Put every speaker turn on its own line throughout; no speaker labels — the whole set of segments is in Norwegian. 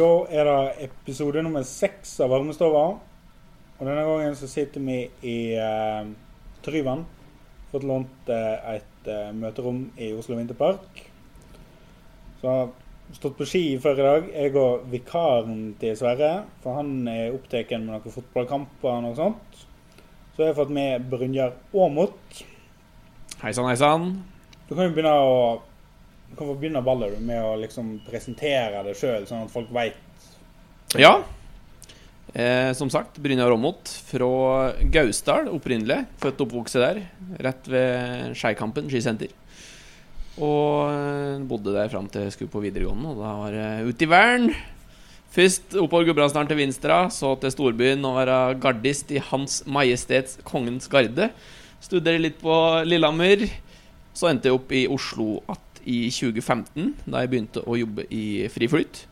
Da er det episode nummer seks av Varmestova. Og denne gangen så sitter vi i uh, Tryvann. Fått lånt uh, et uh, møterom i Oslo Vinterpark. Så har stått på ski før i dag. Jeg og vikaren til Sverre. For han er opptatt med noen fotballkamper og noe sånt. Så jeg har fått med Brynjar Aamodt.
Hei sann, hei sann.
Du kan jo begynne å du begynner baller du med å liksom presentere det sjøl, sånn at folk veit.
Ja. Eh, som sagt, Brynja Rommot fra Gausdal opprinnelig. Født og oppvokst der. Rett ved Skeikampen skisenter. Og bodde der fram til jeg skulle på videregående, og da var det ute i Vern. Først oppover Gudbrandsdalen til Vinstra, så til storbyen og være gardist i Hans Majestets Kongens Garde. Studere litt på Lillehammer. Så endte jeg opp i Oslo i 2015, da jeg begynte å jobbe i Friflyt.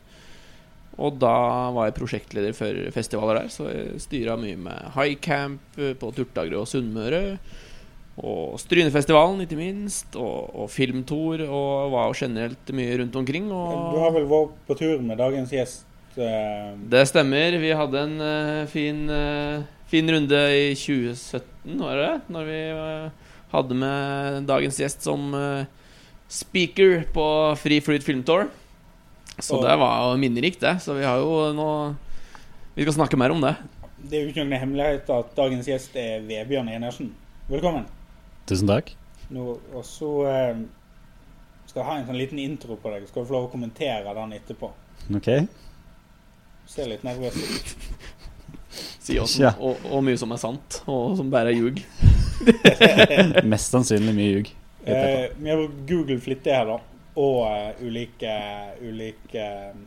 Og da var jeg prosjektleder for festivaler der, så jeg styra mye med Highcamp på Turtagrø og Sunnmøre. Og Strynefestivalen, ikke minst. Og, og Filmtour. Og var jo generelt mye rundt omkring.
Du har vel vært på tur med dagens gjest? Uh...
Det stemmer. Vi hadde en uh, fin, uh, fin, runde i 2017, var det? Når vi hadde med dagens gjest som speaker på Free Flyt Filmtour. Så og, det var jo minnerikt, det. Så vi har jo nå Vi skal snakke mer om det.
Det er jo ikke noen hemmelighet at dagens gjest er Vebjørn Enersen. Velkommen.
Tusen takk.
Nå, og så eh, skal jeg ha en sånn liten intro på deg. Skal du få lov å kommentere den etterpå.
Ok
Ser litt nervøs ut.
Si også ja. og, og, mye som er sant, og som bare er ljug.
Mest sannsynlig mye ljug.
Eh, vi har Google flittig her, da. Og uh, ulike, ulike um,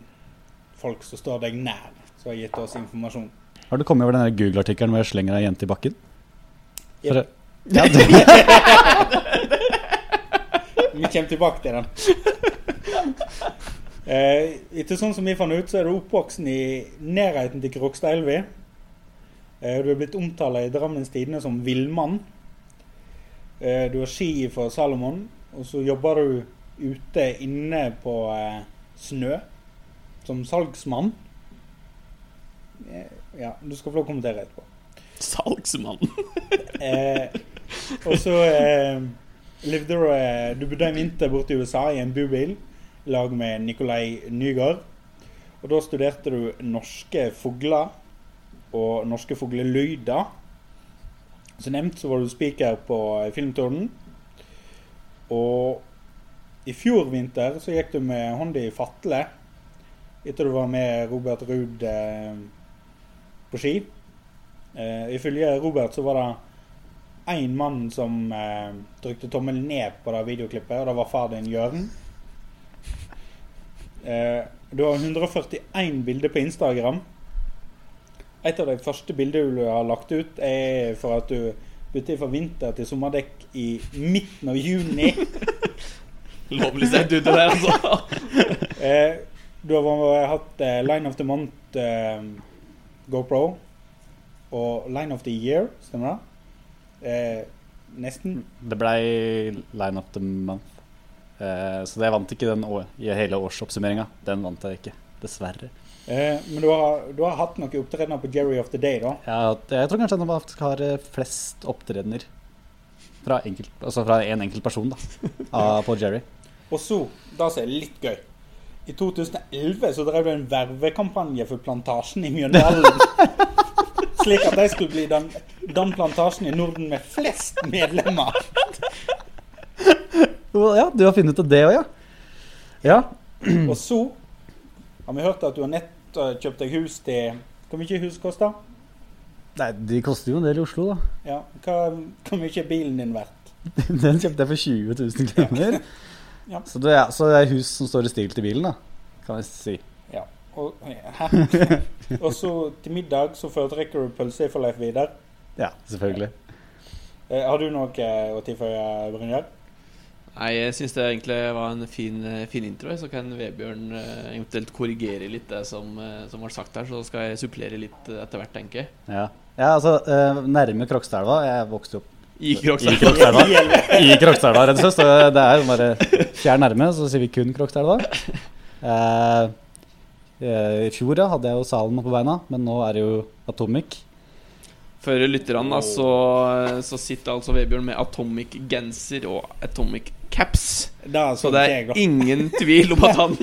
folk som står deg nær, som har gitt oss informasjon.
Har du kommet over den Google-artikkelen hvor jeg slenger ei jente i bakken?
For, ja, vi kommer tilbake til den. Eh, etter sånn som vi fant ut, så er du oppvoksen i nærheten til Krokstadelva. Eh, du er blitt omtalt i Drammens Tidende som villmann. Eh, du har ski for Salomon, og så jobber du ute inne på eh, snø som salgsmann. Eh, ja, du skal få lov å kommentere etterpå.
Salgsmann?
eh, og så eh, levde du eh, Du bodde en vinter borte i USA i en bubil i lag med Nikolai Nygaard. Og da studerte du norske fugler og norske fuglelyder. Som nevnt så var du speaker på eh, Filmtorden. Og i fjor vinter så gikk du med hånda i fatle etter du var med Robert Ruud eh, på ski. Eh, ifølge Robert så var det én mann som eh, trykte tommelen ned på det videoklippet, og det var far din Jørn. Eh, du har 141 bilder på Instagram. Et av de første bildene du har lagt ut, er for at du bytter fra vinter til sommerdekk i midten av juni.
Lovlig sett ute der, altså.
eh, du har hatt eh, Line of the Month eh, GoPro og Line of the Year, stemmer det? Eh, nesten.
Det ble Line of the Month. Eh, så det vant ikke den i hele årsoppsummeringa. Den vant jeg ikke, dessverre.
Eh, men du har, du har, hatt noen opptredener på Jerry of the Day, da?
Ja, jeg tror kanskje han faktisk har eh, flest opptredener fra, enkelt, altså fra en enkelt person da, på Jerry.
Og så, da som er litt gøy I 2011 så drev du en vervekampanje for Plantasjen i Mjøndalen. slik at de skulle bli den, den plantasjen i Norden med flest medlemmer.
ja, du har funnet ut av det òg, ja. ja.
Og så har vi hørt at du har nett uh, kjøpt deg hus til Hvor mye hus koster?
Nei, De koster jo en del i Oslo, da.
Ja, Hva, hvor mye er bilen din verdt?
Den kjøpte jeg for 20 000 kroner. ja. så, det er, så det er hus som står i stil til bilen, da, kan jeg si.
Ja. Og, og så til middag så foretrekker du pølse for Leif Vidar?
Ja, selvfølgelig.
Ja. har du noe å tilføye, Brynjar?
Nei, jeg syns det egentlig var en fin, eh, fin intro. Så kan Vebjørn eh, eventuelt korrigere litt det som, eh, som ble sagt her. Så skal jeg supplere litt etter hvert, tenker jeg.
Ja, ja altså nærme Krokstadelva. Jeg vokste opp
i Krokstadelva.
I Krokstadelva, rett og slett. Så det er jo bare fjær nærme, så sier vi kun Krokstadelva. Eh, I fjor ja, hadde jeg jo Salen på beina, men nå er det jo Atomic.
For lytterne da, så, så sitter altså Vebjørn med Atomic genser og Atomic caps.
Det
Så
så
det er
jeg,
ingen tvil om at han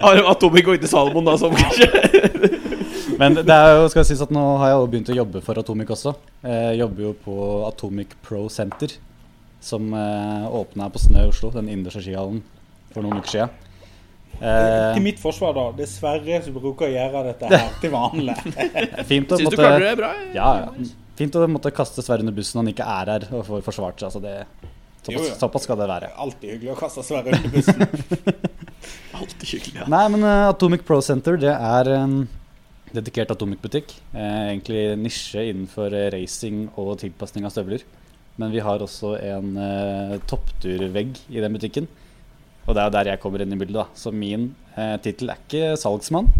har Atomic og ikke Salomon, da, som kanskje
Men det er jo, skal sies at nå har jeg begynt å jobbe for Atomic også. Jeg jobber jo på Atomic Pro Center, som eh, åpna på Snø i Oslo, den innerste skihallen, for noen uker siden. Eh,
Til mitt forsvar, da. Det er Sverre som bruker å gjøre dette her til vanlig.
fint å
Syns du
måtte-
klarte det bra?
Ja, ja. Fint å måtte kaste Sverre under bussen når han ikke er her og får forsvart seg. Altså det, såpass,
jo.
såpass skal det være.
alltid hyggelig å kaste Sverre under bussen.
Alltid hyggelig. Ja.
Nei, men uh, Atomic Pro Center det er en dedikert Atomic-butikk. Eh, egentlig nisje innenfor eh, racing og tilpasning av støvler. Men vi har også en eh, toppturvegg i den butikken. Og det er jo der jeg kommer inn i bildet. da Så min eh, tittel er ikke salgsmann.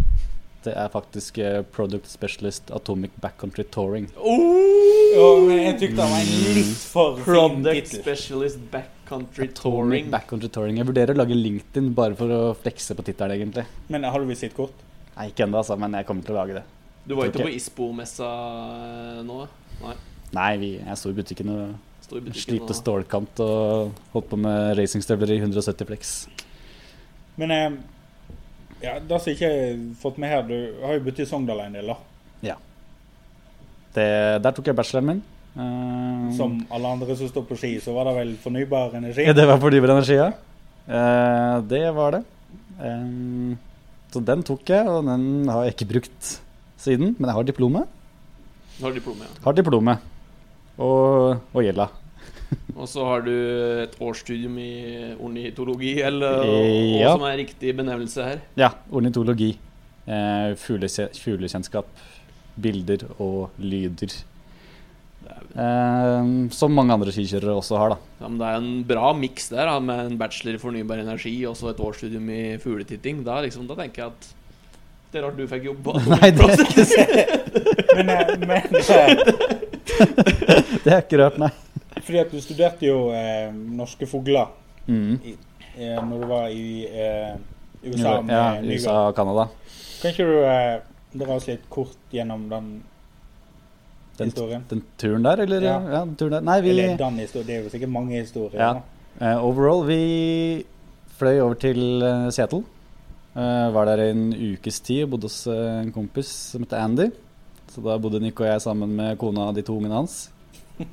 Det er faktisk eh, Product Specialist Atomic Backcountry Touring.
Ja, men jeg tykte det var en litt for fin
Product
tittel.
Specialist Backcountry
Atomic
Touring.
Backcountry Touring. Jeg vurderer å lage LinkedIn bare for å flekse på tittelen, egentlig.
Men har du visittkort?
Nei, ikke ennå, altså, men jeg kommer til å lage det.
Du var ikke på Isbo-messa eh, nå? Nei.
Nei, vi, jeg sto i butikken og
Og
stålkant og holdt på med racingstøvler i 170 flex.
Men eh, ja, det som ikke jeg har fått med her, du har jo bodd i Sogndal en del, da.
Det, der tok jeg bacheloren min. Uh,
Som alle andre som står på ski, så var det vel fornybar energi?
ja, det var fornybar energi, ja. Uh, det var det. Uh, så den tok jeg, og den har jeg ikke brukt siden. Men jeg har diplomet.
Har diplomet, ja.
Har diplomet. Og, og gjelda.
Og så har du et årsstudium i ornitologi, eller
Eh,
hva
ja.
som er riktig benevnelse her.
Ja, ornitologi. Eh, fuglekjennskap. Bilder og lyder. Eh, som mange andre skikjørere også har, da.
Ja, men det er en bra miks der, da, med en bachelor i fornybar energi og så et årsstudium i fugletitting. Da, liksom, da tenker jeg at det er rart du fikk jobb
Nei, det er ikke det.
Men, eh, men eh,
Det er ikke rørt, nei.
fordi at du studerte jo eh, norske fugler
Mm.
eh, når du var i eh, USA med
ja,
Nygaard.
USA og Canada.
Kan ikke du eh, dra oss litt kort gjennom den,
Den,
historien?
den turen der, eller? Ja.
Ja.
den turen der. Nei, vi
Eller den historien. Det er jo sikkert mange historier.
Ja. eh, Overall, vi fløy over til eh, Seattle. Uh, var der en ukes tid og bodde hos en kompis som heter Andy. Så da bodde Nick og jeg sammen med kona og de to ungene hans.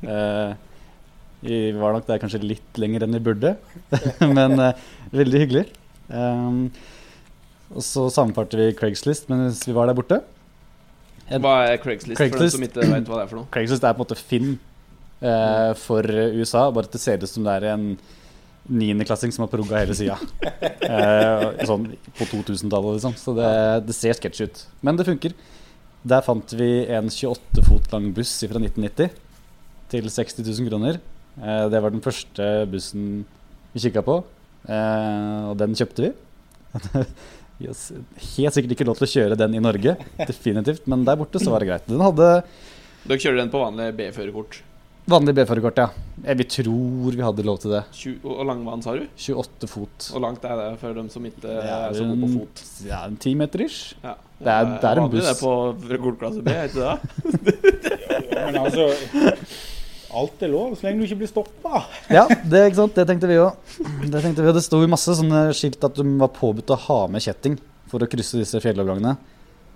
Eh, vi var nok der kanskje litt lenger enn vi burde, men eh, veldig hyggelig. Um, og så sammenfarte vi Craigslist mens vi var der borte. En-
Hva er Craigslist, for
Craigslist.
den som ikke vet hva det er for noe?
Craigslist er på en måte Finn eh, for USA, bare at det ser ut som det er en niendeklassing som har progga hele sida. Eh, sånn på 2000-tallet, liksom. Så det, det ser sketsj ut. Men det funker. Der fant vi en 28 fot lang buss fra 1990 til 60 000 kroner. Eh, det var den første bussen vi kikka på, eh, og den kjøpte vi. Helt sikkert ikke lov til å kjøre den i Norge, definitivt, men der borte så var det greit. Den hadde
Dere kjører den på vanlig B-førerkort.
Vanlig B-førerkort, ja. Vi tror vi hadde lov til det.
20, Og lang vann, sa du?
28 fot.
Hvor langt er det for dem som ikke er
er
så gode på fot?
Ja, en ti meter ish.
Ja.
Det er- det er en
vanlig
buss.
Det på gullklasse B, er ikke det?
Men altså Alt er lov så lenge du ikke blir stoppa.
Ja, det, ikke sant? det tenkte vi òg. Det tenkte vi, og det sto masse sånne skilt at du var påbudt å ha med kjetting for å krysse disse fjellovergangene.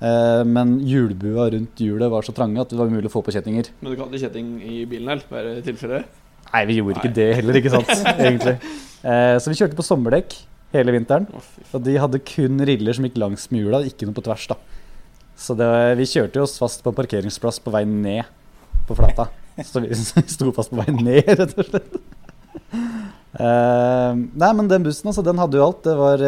Eh, men hjulbua rundt hjulet var så trange at det var umulig å få på kjettinger.
Men du kan ikke kjetting i bilen, heller, Bare i tilfelle?
Nei, vi gjorde
Nei.
ikke det heller, ikke sant? Egentlig. Eh, så vi kjørte på sommerdekk hele vinteren. Og de hadde kun riller som gikk langs med hjula, ikke noe på tvers. da Så det, vi kjørte oss fast på en parkeringsplass på vei ned på flata. Så vi sto fast på vei ned, rett og slett. Eh, nei, men den bussen altså, den hadde jo alt. Det var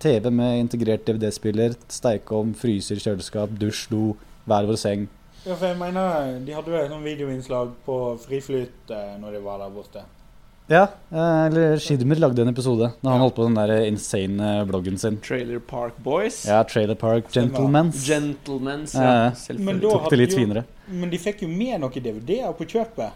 TV med integrert DVD-spiller, steikeovn, fryser, kjøleskap, dusj, do, hver vår seng.
Ja, for jeg mener, De hadde jo et sånt videoinnslag på Friflyt eh, når de var der borte.
Ja, eh, eller Skidmer lagde en episode da han holdt på den der insane eh, bloggen sin.
Trailer Park Boys.
Ja, Trailer Park. Gentlemans.
Gentlemans,
Eh,
ja.
Men
Selvfølgelig.
da
Tok det litt
jo-
finere.
Men de fikk jo med noen DVD-er på kjøpet.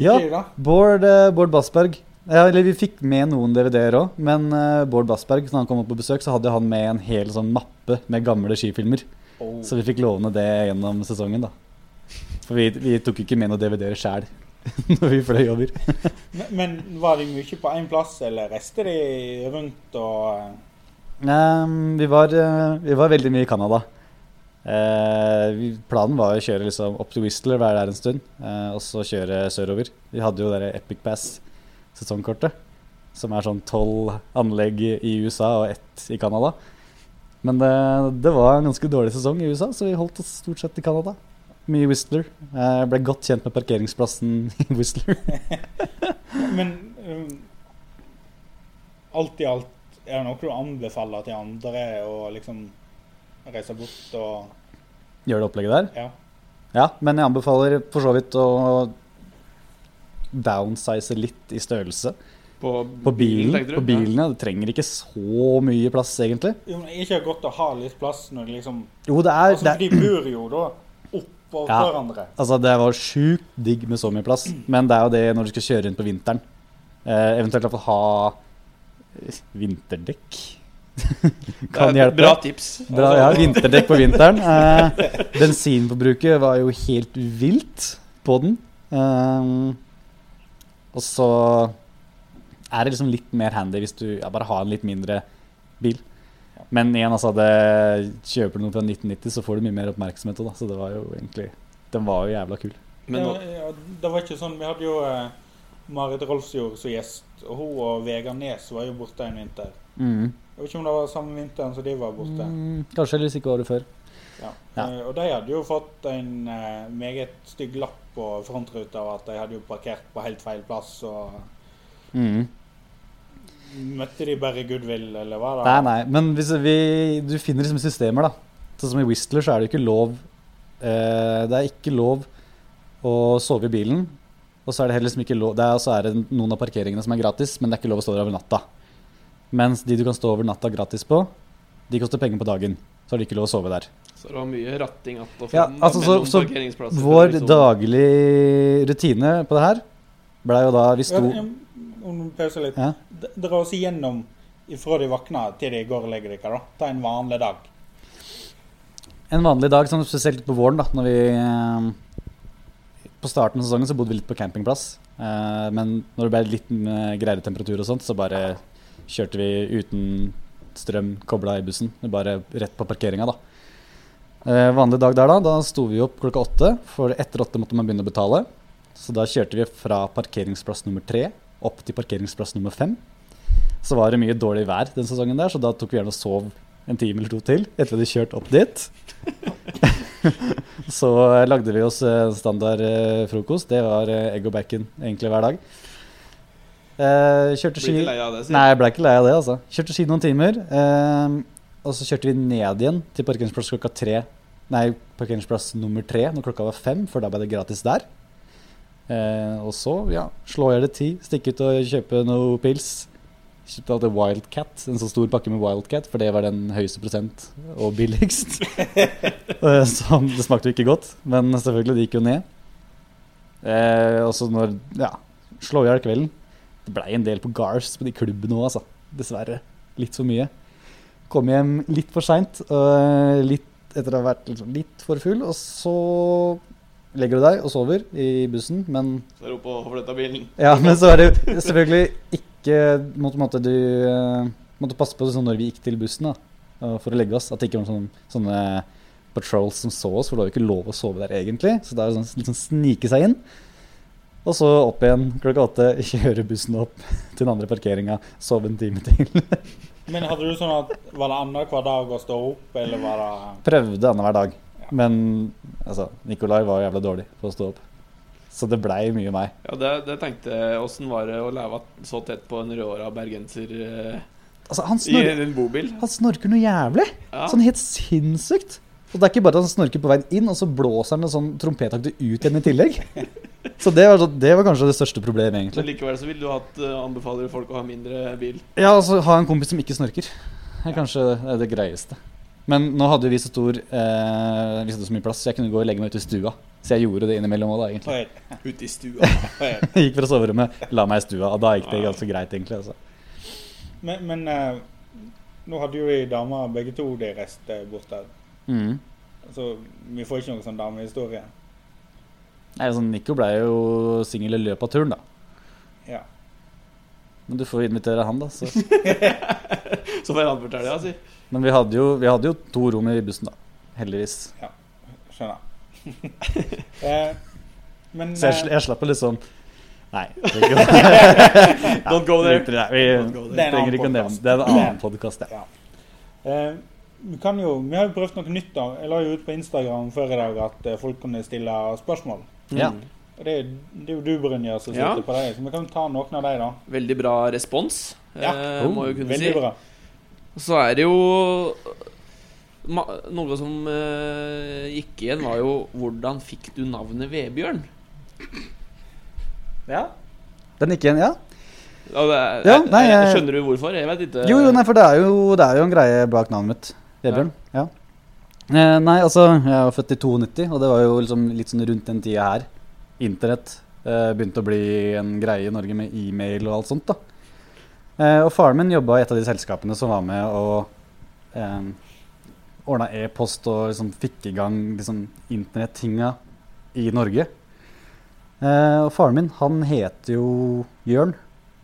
Ja,
Ikke ja.
Bård, eh, Bård Bassberg. Ja, eller vi fikk med noen DVD-er òg, men uh, Bård Bassberg, når han kom opp på besøk, så hadde han med en hel sånn mappe med gamle skifilmer.
Oh.
Så vi fikk låne det gjennom sesongen, da. For vi, vi tok ikke med noen DVD-er sjæl når vi fløy over.
Men, men var de mye på én plass, eller reiste de rundt og
um, vi, var, uh, vi var veldig mye i Canada. Uh, vi, planen var å kjøre liksom opp til Whistler, være der en stund, og så kjøre sørover. Vi hadde jo der Epic Pass-sesongkortet, som er sånn tolv anlegg i USA og ett i Canada. Men det, det var en ganske dårlig sesong i USA, så vi holdt oss stort sett i Canada. Mye Whistler. Jeg ble godt kjent med parkeringsplassen i Whistler.
Men um, alt i alt, er det noe du anbefaler til andre å liksom reise bort og
Gjør det opplegget der.
Ja.
Ja, men jeg anbefaler for så vidt å downsize litt i størrelse.
På,
På bilen, på bilene. Det trenger ikke så mye plass, egentlig.
Jo, men ikke det godt å ha litt plass når de liksom
Jo, det er,
Altså,
det er
de bor jo da oppå
Ja.
hverandre.
Altså, det var sjukt digg med så mye plass. Men det er jo det når du skal kjøre rundt på vinteren. Eh, eventuelt iallfall ha eh, vinterdekk.
Det
kan
er
hjelpe.
Bra tips.
Bra, ja, vinterdekk på vinteren. Eh, bensinforbruket var jo helt vilt på den. Eh, og så er det liksom litt mer handy hvis du ja, bare har en litt mindre bil. Men igjen, altså, det, kjøper du noe fra 1990, så får du mye mer oppmerksomhet. òg, Da. Så det var jo egentlig Den var jo jævla kul.
Men nå,
ja, ja, det var ikke sånn Vi hadde jo eh, Marit Rolfsjord som gjest, og hun og Vegard Nes var jo borte en vinter.
Mm.
Jeg vet ikke om det var samme vinteren som de var borte.
Mm, kanskje, eller hvis ikke året før.
Ja.
Ja.
Eh, og de hadde jo fått en eh, meget stygg lapp på frontruta av at de hadde jo parkert på helt feil plass. Og
Mm.
møtte de bare goodwill, eller hva da?
Nei, nei, men vi, du finner liksom systemer, da. Sånn som i Whistler, så er det ikke lov eh, Det er ikke lov å sove i bilen. Og så er det heller liksom ikke lov Det er, så er det noen av parkeringene som er gratis, men det er ikke lov å stå der over natta. Mens de du kan stå over natta gratis på, de koster penger på dagen. Så har de ikke lov å sove der.
Så det var mye ratting att og fram Ja,
altså, så- så Vår
daglig
daglige rutine på det her blei jo da Vi sto
ja, om du pauser litt.
Ja.
Dra oss igjennom fra de våkner til de går og legger dere. da. Ta en vanlig dag.
En vanlig dag, sånn spesielt på våren, da når vi eh, På starten av sesongen så bodde vi litt på campingplass. Eh, men når det ble litt greiere temperatur og sånt, så bare kjørte vi uten strøm kobla i bussen. Bare rett på parkeringa, da. Eh, vanlig dag der, da. Da sto vi opp klokka åtte. For etter åtte måtte man begynne å betale. Så da kjørte vi fra parkeringsplass nummer tre opp til parkeringsplass nummer fem. Så var det mye dårlig vær den sesongen der, så da tok vi gjerne og sov en time eller to til etter vi hadde kjørt opp dit. så eh, lagde vi oss eh, standard eh, frokost. Det var egg og bacon egentlig hver dag. Eh, kjørte
Blir
ski
ikke lei av det, si.
Nei, jeg ble ikke lei av det, altså. Kjørte ski noen timer. eh, og så kjørte vi ned igjen til parkeringsplass klokka tre. Nei, parkeringsplass nummer tre når klokka var fem, for da ble det gratis der. Eh, og så, ja, slå i hjel ti, stikke ut og kjøpe noe pils. Kjøpte alltid Wildcat, en så stor pakke med Wildcat, for det var den høyeste prosent og billigst. Eh, så det smakte jo ikke godt, men selvfølgelig, det gikk jo ned. Eh, og så når Ja, slå i hjel kvelden. Det blei en del på Gars på de klubbene òg, altså. Dessverre. Litt for mye. Kom hjem litt for seint, litt etter å ha vært liksom litt for full, og så legger du deg og sover i bussen, men
Så er det oppe og flytter bilen.
ja, men så er det selvfølgelig ikke måtte, måtte du eh, måtte passe på sånn når vi gikk til bussen da, eh, for å legge oss. At det ikke var sånne, sånne patrols som så oss, for det var jo ikke lov å sove der egentlig. Så det er sånn, litt sånn snike seg inn. Og så opp igjen klokka åtte, kjøre bussen opp til den andre parkeringa, sove en time til.
Men hadde du sånn at var det annenhver dag å stå opp, eller var det
Prøvde annenhver dag. Men altså, Nikolai var jævla dårlig på å stå opp. Så det blei mye meg.
Ja, det, det tenkte jeg. Åssen var det å leve så tett på en rødhåra bergenser eh,
Altså, han,
i en bobil?
han snorker noe jævlig.
Ja.
Sånn helt sinnssykt. Og det er ikke bare at han snorker på veien inn, og så blåser han en sånn trompetaktig ut igjen i tillegg. Så det var, det var kanskje det største problemet,
Men likevel så ville du hatt uh, anbefaler folk å ha mindre bil.
Ja, altså ha en kompis som ikke snorker. Det er kanskje det, det greieste. Men nå hadde vi så stor eh, Vi hadde så mye plass, så jeg kunne gå og legge meg ute i stua. Så jeg gjorde det innimellom òg, da, egentlig.
Ute i stua.
gikk fra soverommet, la meg i stua, og da gikk det ganske greit, egentlig. Altså.
Men, men eh, Nå hadde jo vi damer begge to de reiste bort der.
Mm.
Så vi får ikke noen sånn damehistorie.
Nei, altså, Nico ble jo singel i løpet av turen, da.
Ja.
Men du får invitere han, da. Så.
Så får jeg han fortelle, ja, si.
Men vi hadde, jo, vi hadde jo to rom i bussen, da. Heldigvis.
Skjønner. eh, men
Så jeg, sl-
eh,
jeg slapp å liksom Nei. det er
Don't go there.
Driter i det. Vi
Don't go there.
Det er en
trenger ikke å nevne
podcast.
det. er en annen podkast, ja.
eh, vi kan jo Vi har jo prøvd noe nytt. da Jeg la jo ut på Instagram før i dag at eh, folk kunne stille spørsmål.
Ja.
Mm.
Og det, det er jo du, Brynjar, som
Ja.
på deg. Så vi kan ta noen av deg, da.
Veldig bra respons,
Ja.
eh, må jo kunne
Veldig
si.
bra.
Så er det jo Noe som eh, gikk igjen, var jo Hvordan fikk du navnet Vebjørn?
ja. Den gikk igjen, ja?
Ja, det er,
Ja, nei, jeg-
skjønner du hvorfor? Jeg vet ikke.
Jo, jo, nei, for det er jo, det er jo en greie bak navnet mitt. Vebjørn. Ja. Eh, nei, altså, jeg var født i 92, og det var jo liksom litt sånn rundt den tida her. Internett eh, begynte å bli en greie i Norge med e-mail og alt sånt, da. Eh, og faren min jobba i et av de selskapene som var med og eh, ordna e-post og liksom fikk i gang liksom, internettinga i Norge. Eh, og faren min, han heter jo Jørn.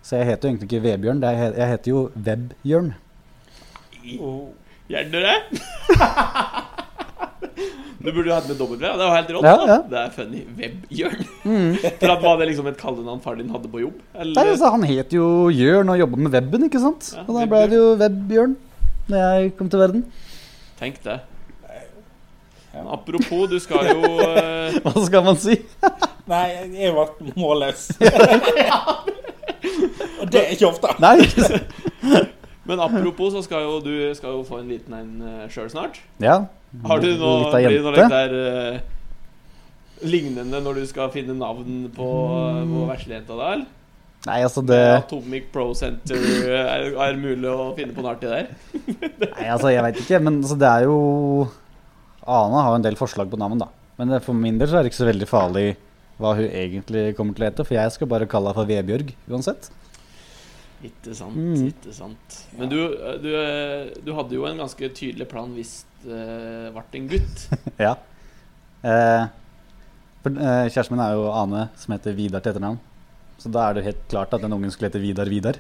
Så jeg heter jo egentlig ikke Vebjørn, jeg heter jo Webjørn.
Oh.
Gjør du det? Du burde jo hatt med W. Det var helt rått.
Ja, ja.
Det er funny. Webjørn. For at Var det liksom et kallenavn faren din hadde på jobb? Eller?
Nei, altså, han het jo Jørn og jobba med weben, ikke sant?
Ja,
og da ble det jo Web-Jørn når jeg kom til verden.
Tenk det. Men Apropos, du skal jo uh...
Hva skal man si?
Nei, jeg ble målløs. Og det er ikke ofte.
Nei, ikke sant?
Men apropos, så skal jo du skal jo få en liten en uh, sjøl snart.
Ja.
Har du noe, blir noe litt der uh, lignende når du skal finne navn på, mm. på veslejenta da, eller?
Nei, altså det
Atomic Pro Center er, er mulig å finne på noe artig der?
Nei, altså, jeg veit ikke, men altså, det er jo Ana har jo en del forslag på navn, da. Men for min del så er det ikke så veldig farlig hva hun egentlig kommer til å hete, for jeg skal bare kalle henne for Vebjørg uansett.
Ikke sant,
Mm.
ikke sant. Men du, du, du hadde jo en ganske tydelig plan hvis det ble en gutt.
Ja. Eh, for, eh, kjæresten min er jo Ane, som heter Vidar til etternavn. Så da er det helt klart at den ungen skulle hete Vidar Vidar.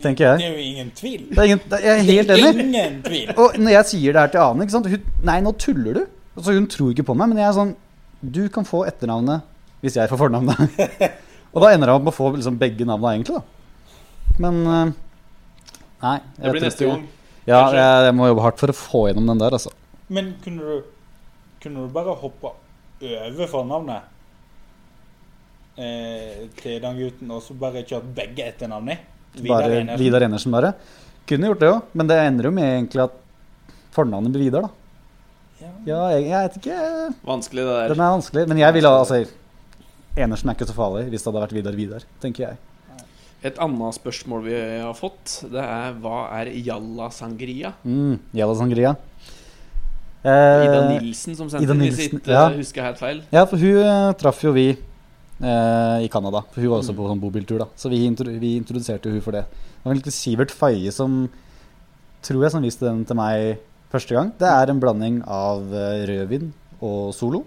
Tenker jeg.
Det er jo ingen tvil.
Det er ingen, det, jeg er helt enig.
Ingen tvil.
Og når jeg sier det her til Ane ikke sant? Hun, Nei, nå tuller du. Altså, hun tror ikke på meg, men jeg er sånn Du kan få etternavnet hvis jeg får fornavnet. og da ender jeg opp med å få liksom, begge navnene, egentlig. da Men eh, Nei. jeg
Det blir neste gang.
Ja, jeg, jeg må jobbe hardt for å få gjennom den der, altså.
Men kunne du, kunne du bare hoppe over fornavnet eh, til den gutten, og så bare kjørt begge etternavn i? Vidar
Bare
Enersen.
Vidar Enersen, bare. Kunne gjort det òg, men det ender jo med egentlig at fornavnet blir Vidar, da.
Ja.
Ja, jeg, jeg vet ikke.
Vanskelig, det der.
Den er vanskelig. Men jeg ville altså Enersen er ikke så farlig hvis det hadde vært Vidar Vidar, tenker jeg.
Et annet spørsmål vi har fått, det er hva er Jalla Sangria?
Mm, Jalla Sangria.
Ida
Eh,
Nilsen som sendte inn sitt,
ja.
husker jeg helt feil.
ja, for hun eh, traff jo vi eh, i Canada. For hun var også på sånn bobiltur, da. Så vi, intro vi introduserte hun for det. Det var egentlig Sivert Faye som tror jeg som viste den til meg første gang. Det er en blanding av rødvin og Solo.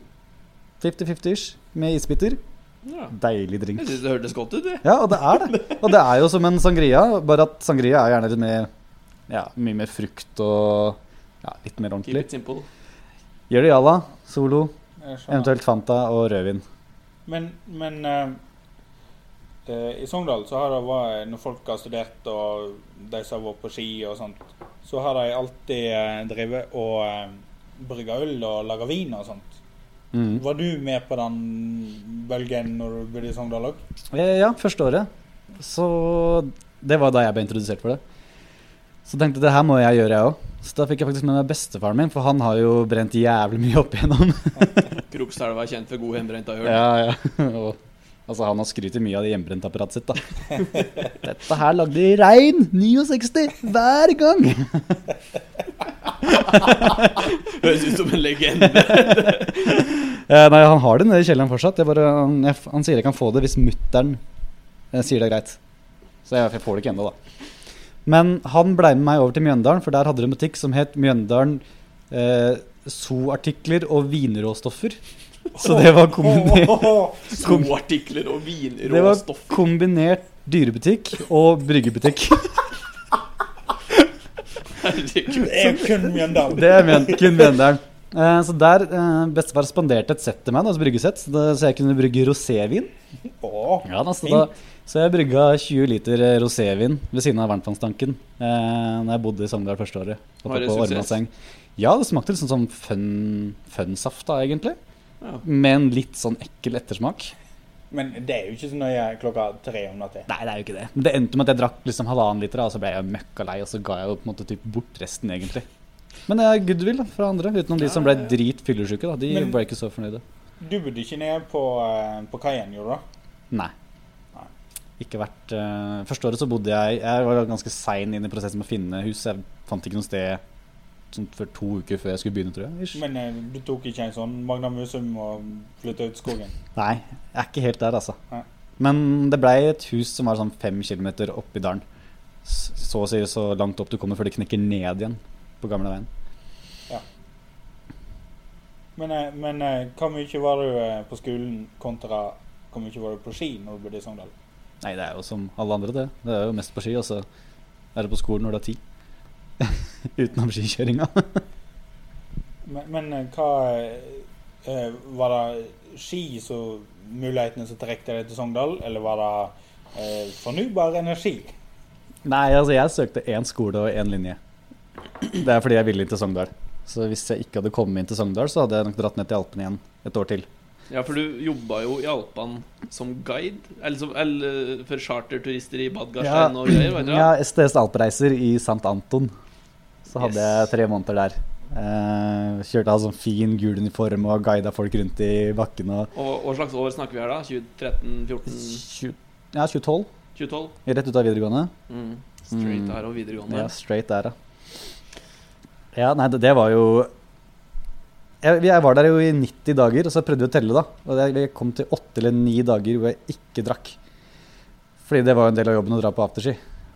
50-50-ish med isbiter.
Ja.
Deilig drink.
Jeg syns det hørtes godt ut, det.
Ja, og det er det. Og det er jo som en sangria, bare at sangria er gjerne litt mer Ja, mye mer frukt og ja, litt mer
Keep
ordentlig.
it simple.
Gjør det Jalla, Solo, eventuelt Fanta og rødvin.
Men, men uh, eh, i Sogndal så har det vært Når folk har studert og de som har vært på ski og sånt, så har de alltid eh, drevet og uh, brygga øl og laga vin og sånt.
Mm.
Var du med på den bølgen når du bodde i Sogndal òg?
Eh, Ja, første året. Så det var da jeg ble introdusert for det. Så tenkte jeg det her må jeg gjøre, jeg òg. Så da fikk jeg faktisk med meg bestefaren min, for han har jo brent jævlig mye opp igjennom.
Krokstadelva er kjent for god hjemmebrent har jeg hørt.
Ja, ja. Og, altså, han har skrytt mye av det hjemmebrentapparatet sitt, da. Dette her lagde i rein 69 hver gang.
Høres ut som en legende.
Eh, nei, han har det nede i kjelleren fortsatt. Jeg bare, han, jeg, han sier jeg kan få det hvis mutter'n eh, sier det er greit. Så jeg, jeg får det ikke ennå, da. Men han ble med meg over til Mjøndalen, for der hadde de en butikk som het Mjøndalen eh, Zoo-artikler og vinråstoffer. Så det var kombinert,
Skoartikler og
det var kombinert dyrebutikk og bryggebutikk.
Herregud.
Det er kun Mjøndalen.
Det er men, kun Mjøndalen. Eh, så der eh, bestefar spanderte et sett til meg, altså bryggesett, så, da, så jeg kunne brygge rosévin. Ja, da, så, da, så jeg brygga 20 liter eh, rosévin ved siden av varmtvannstanken eh, Når jeg bodde i Sogndal første året.
Var det
Oppe på
suksess?
Ormasseng. Ja, det smakte litt sånn som fun, funsaft, da, egentlig.
Ja.
Med en litt sånn ekkel ettersmak.
Men det er jo ikke så nøye klokka tre om natta.
Nei, det er jo ikke det. Men det endte med at jeg drakk liksom halvannen liter, og så ble jeg møkka lei, og så ga jeg jo på en måte typ bort resten, egentlig. Men det er goodwill fra andre, utenom de som ble drit fyllesyke. De
Men-
ble ikke så fornøyde.
Du bodde ikke ned på, eh, på kaien, gjorde du?
Nei.
Nei.
Ikke vært uh, Første året så bodde jeg Jeg var ganske sein inn i prosessen med å finne hus. Jeg fant ikke noe sted for to uker før jeg skulle begynne, tror jeg. Ish.
Men eh, du tok ikke en sånn Magna Musum og flytta ut skogen?
Nei, jeg er ikke helt der, altså.
Nei.
Men det blei et hus som var sånn fem kilometer oppi dalen. Så å si så langt opp du kommer før det knekker ned igjen på gamle
veien. Ja. men men hvor mye var du eh, på skolen kontra hvor mye var du på ski når du bodde i Sogndal?
Nei, det er jo som alle andre, det. Det er jo mest på ski, og så er det på skolen når du er tid. Utenom skikjøringa.
Men, men eh, hva eh, Var det ski som mulighetene som trekte deg til Sogndal, eller var det eh, fornybar energi?
Nei, altså jeg søkte én skole og én linje. Det er fordi jeg ville inn til Sogndal. Så hvis jeg ikke hadde kommet inn til Sogndal, så hadde jeg nok dratt ned til Alpene igjen et år til.
Ja, for du jobba jo i Alpene som guide, eller, som, eller for charterturister i Badgarstein og greier,
ja, STS Alpereiser i St. Anton. Så hadde
Yes.
jeg tre måneder der. Uh, kjørte av sånn fin gul uniform og guida folk rundt i bakken. Og
Og hva slags år snakker vi her, da? 2013, 14,
20, ja, 2012,
2012?
rett ut av videregående.
Mm. Straight
der
her og videregående.
Ja, straight der, ja. Ja, nei, det, det var jo jeg, jeg var der jo i 90 dager, og så prøvde vi å telle, da. Og jeg, jeg kom til åtte eller ni dager hvor jeg ikke drakk. Fordi det var jo en del av jobben å dra på afterski.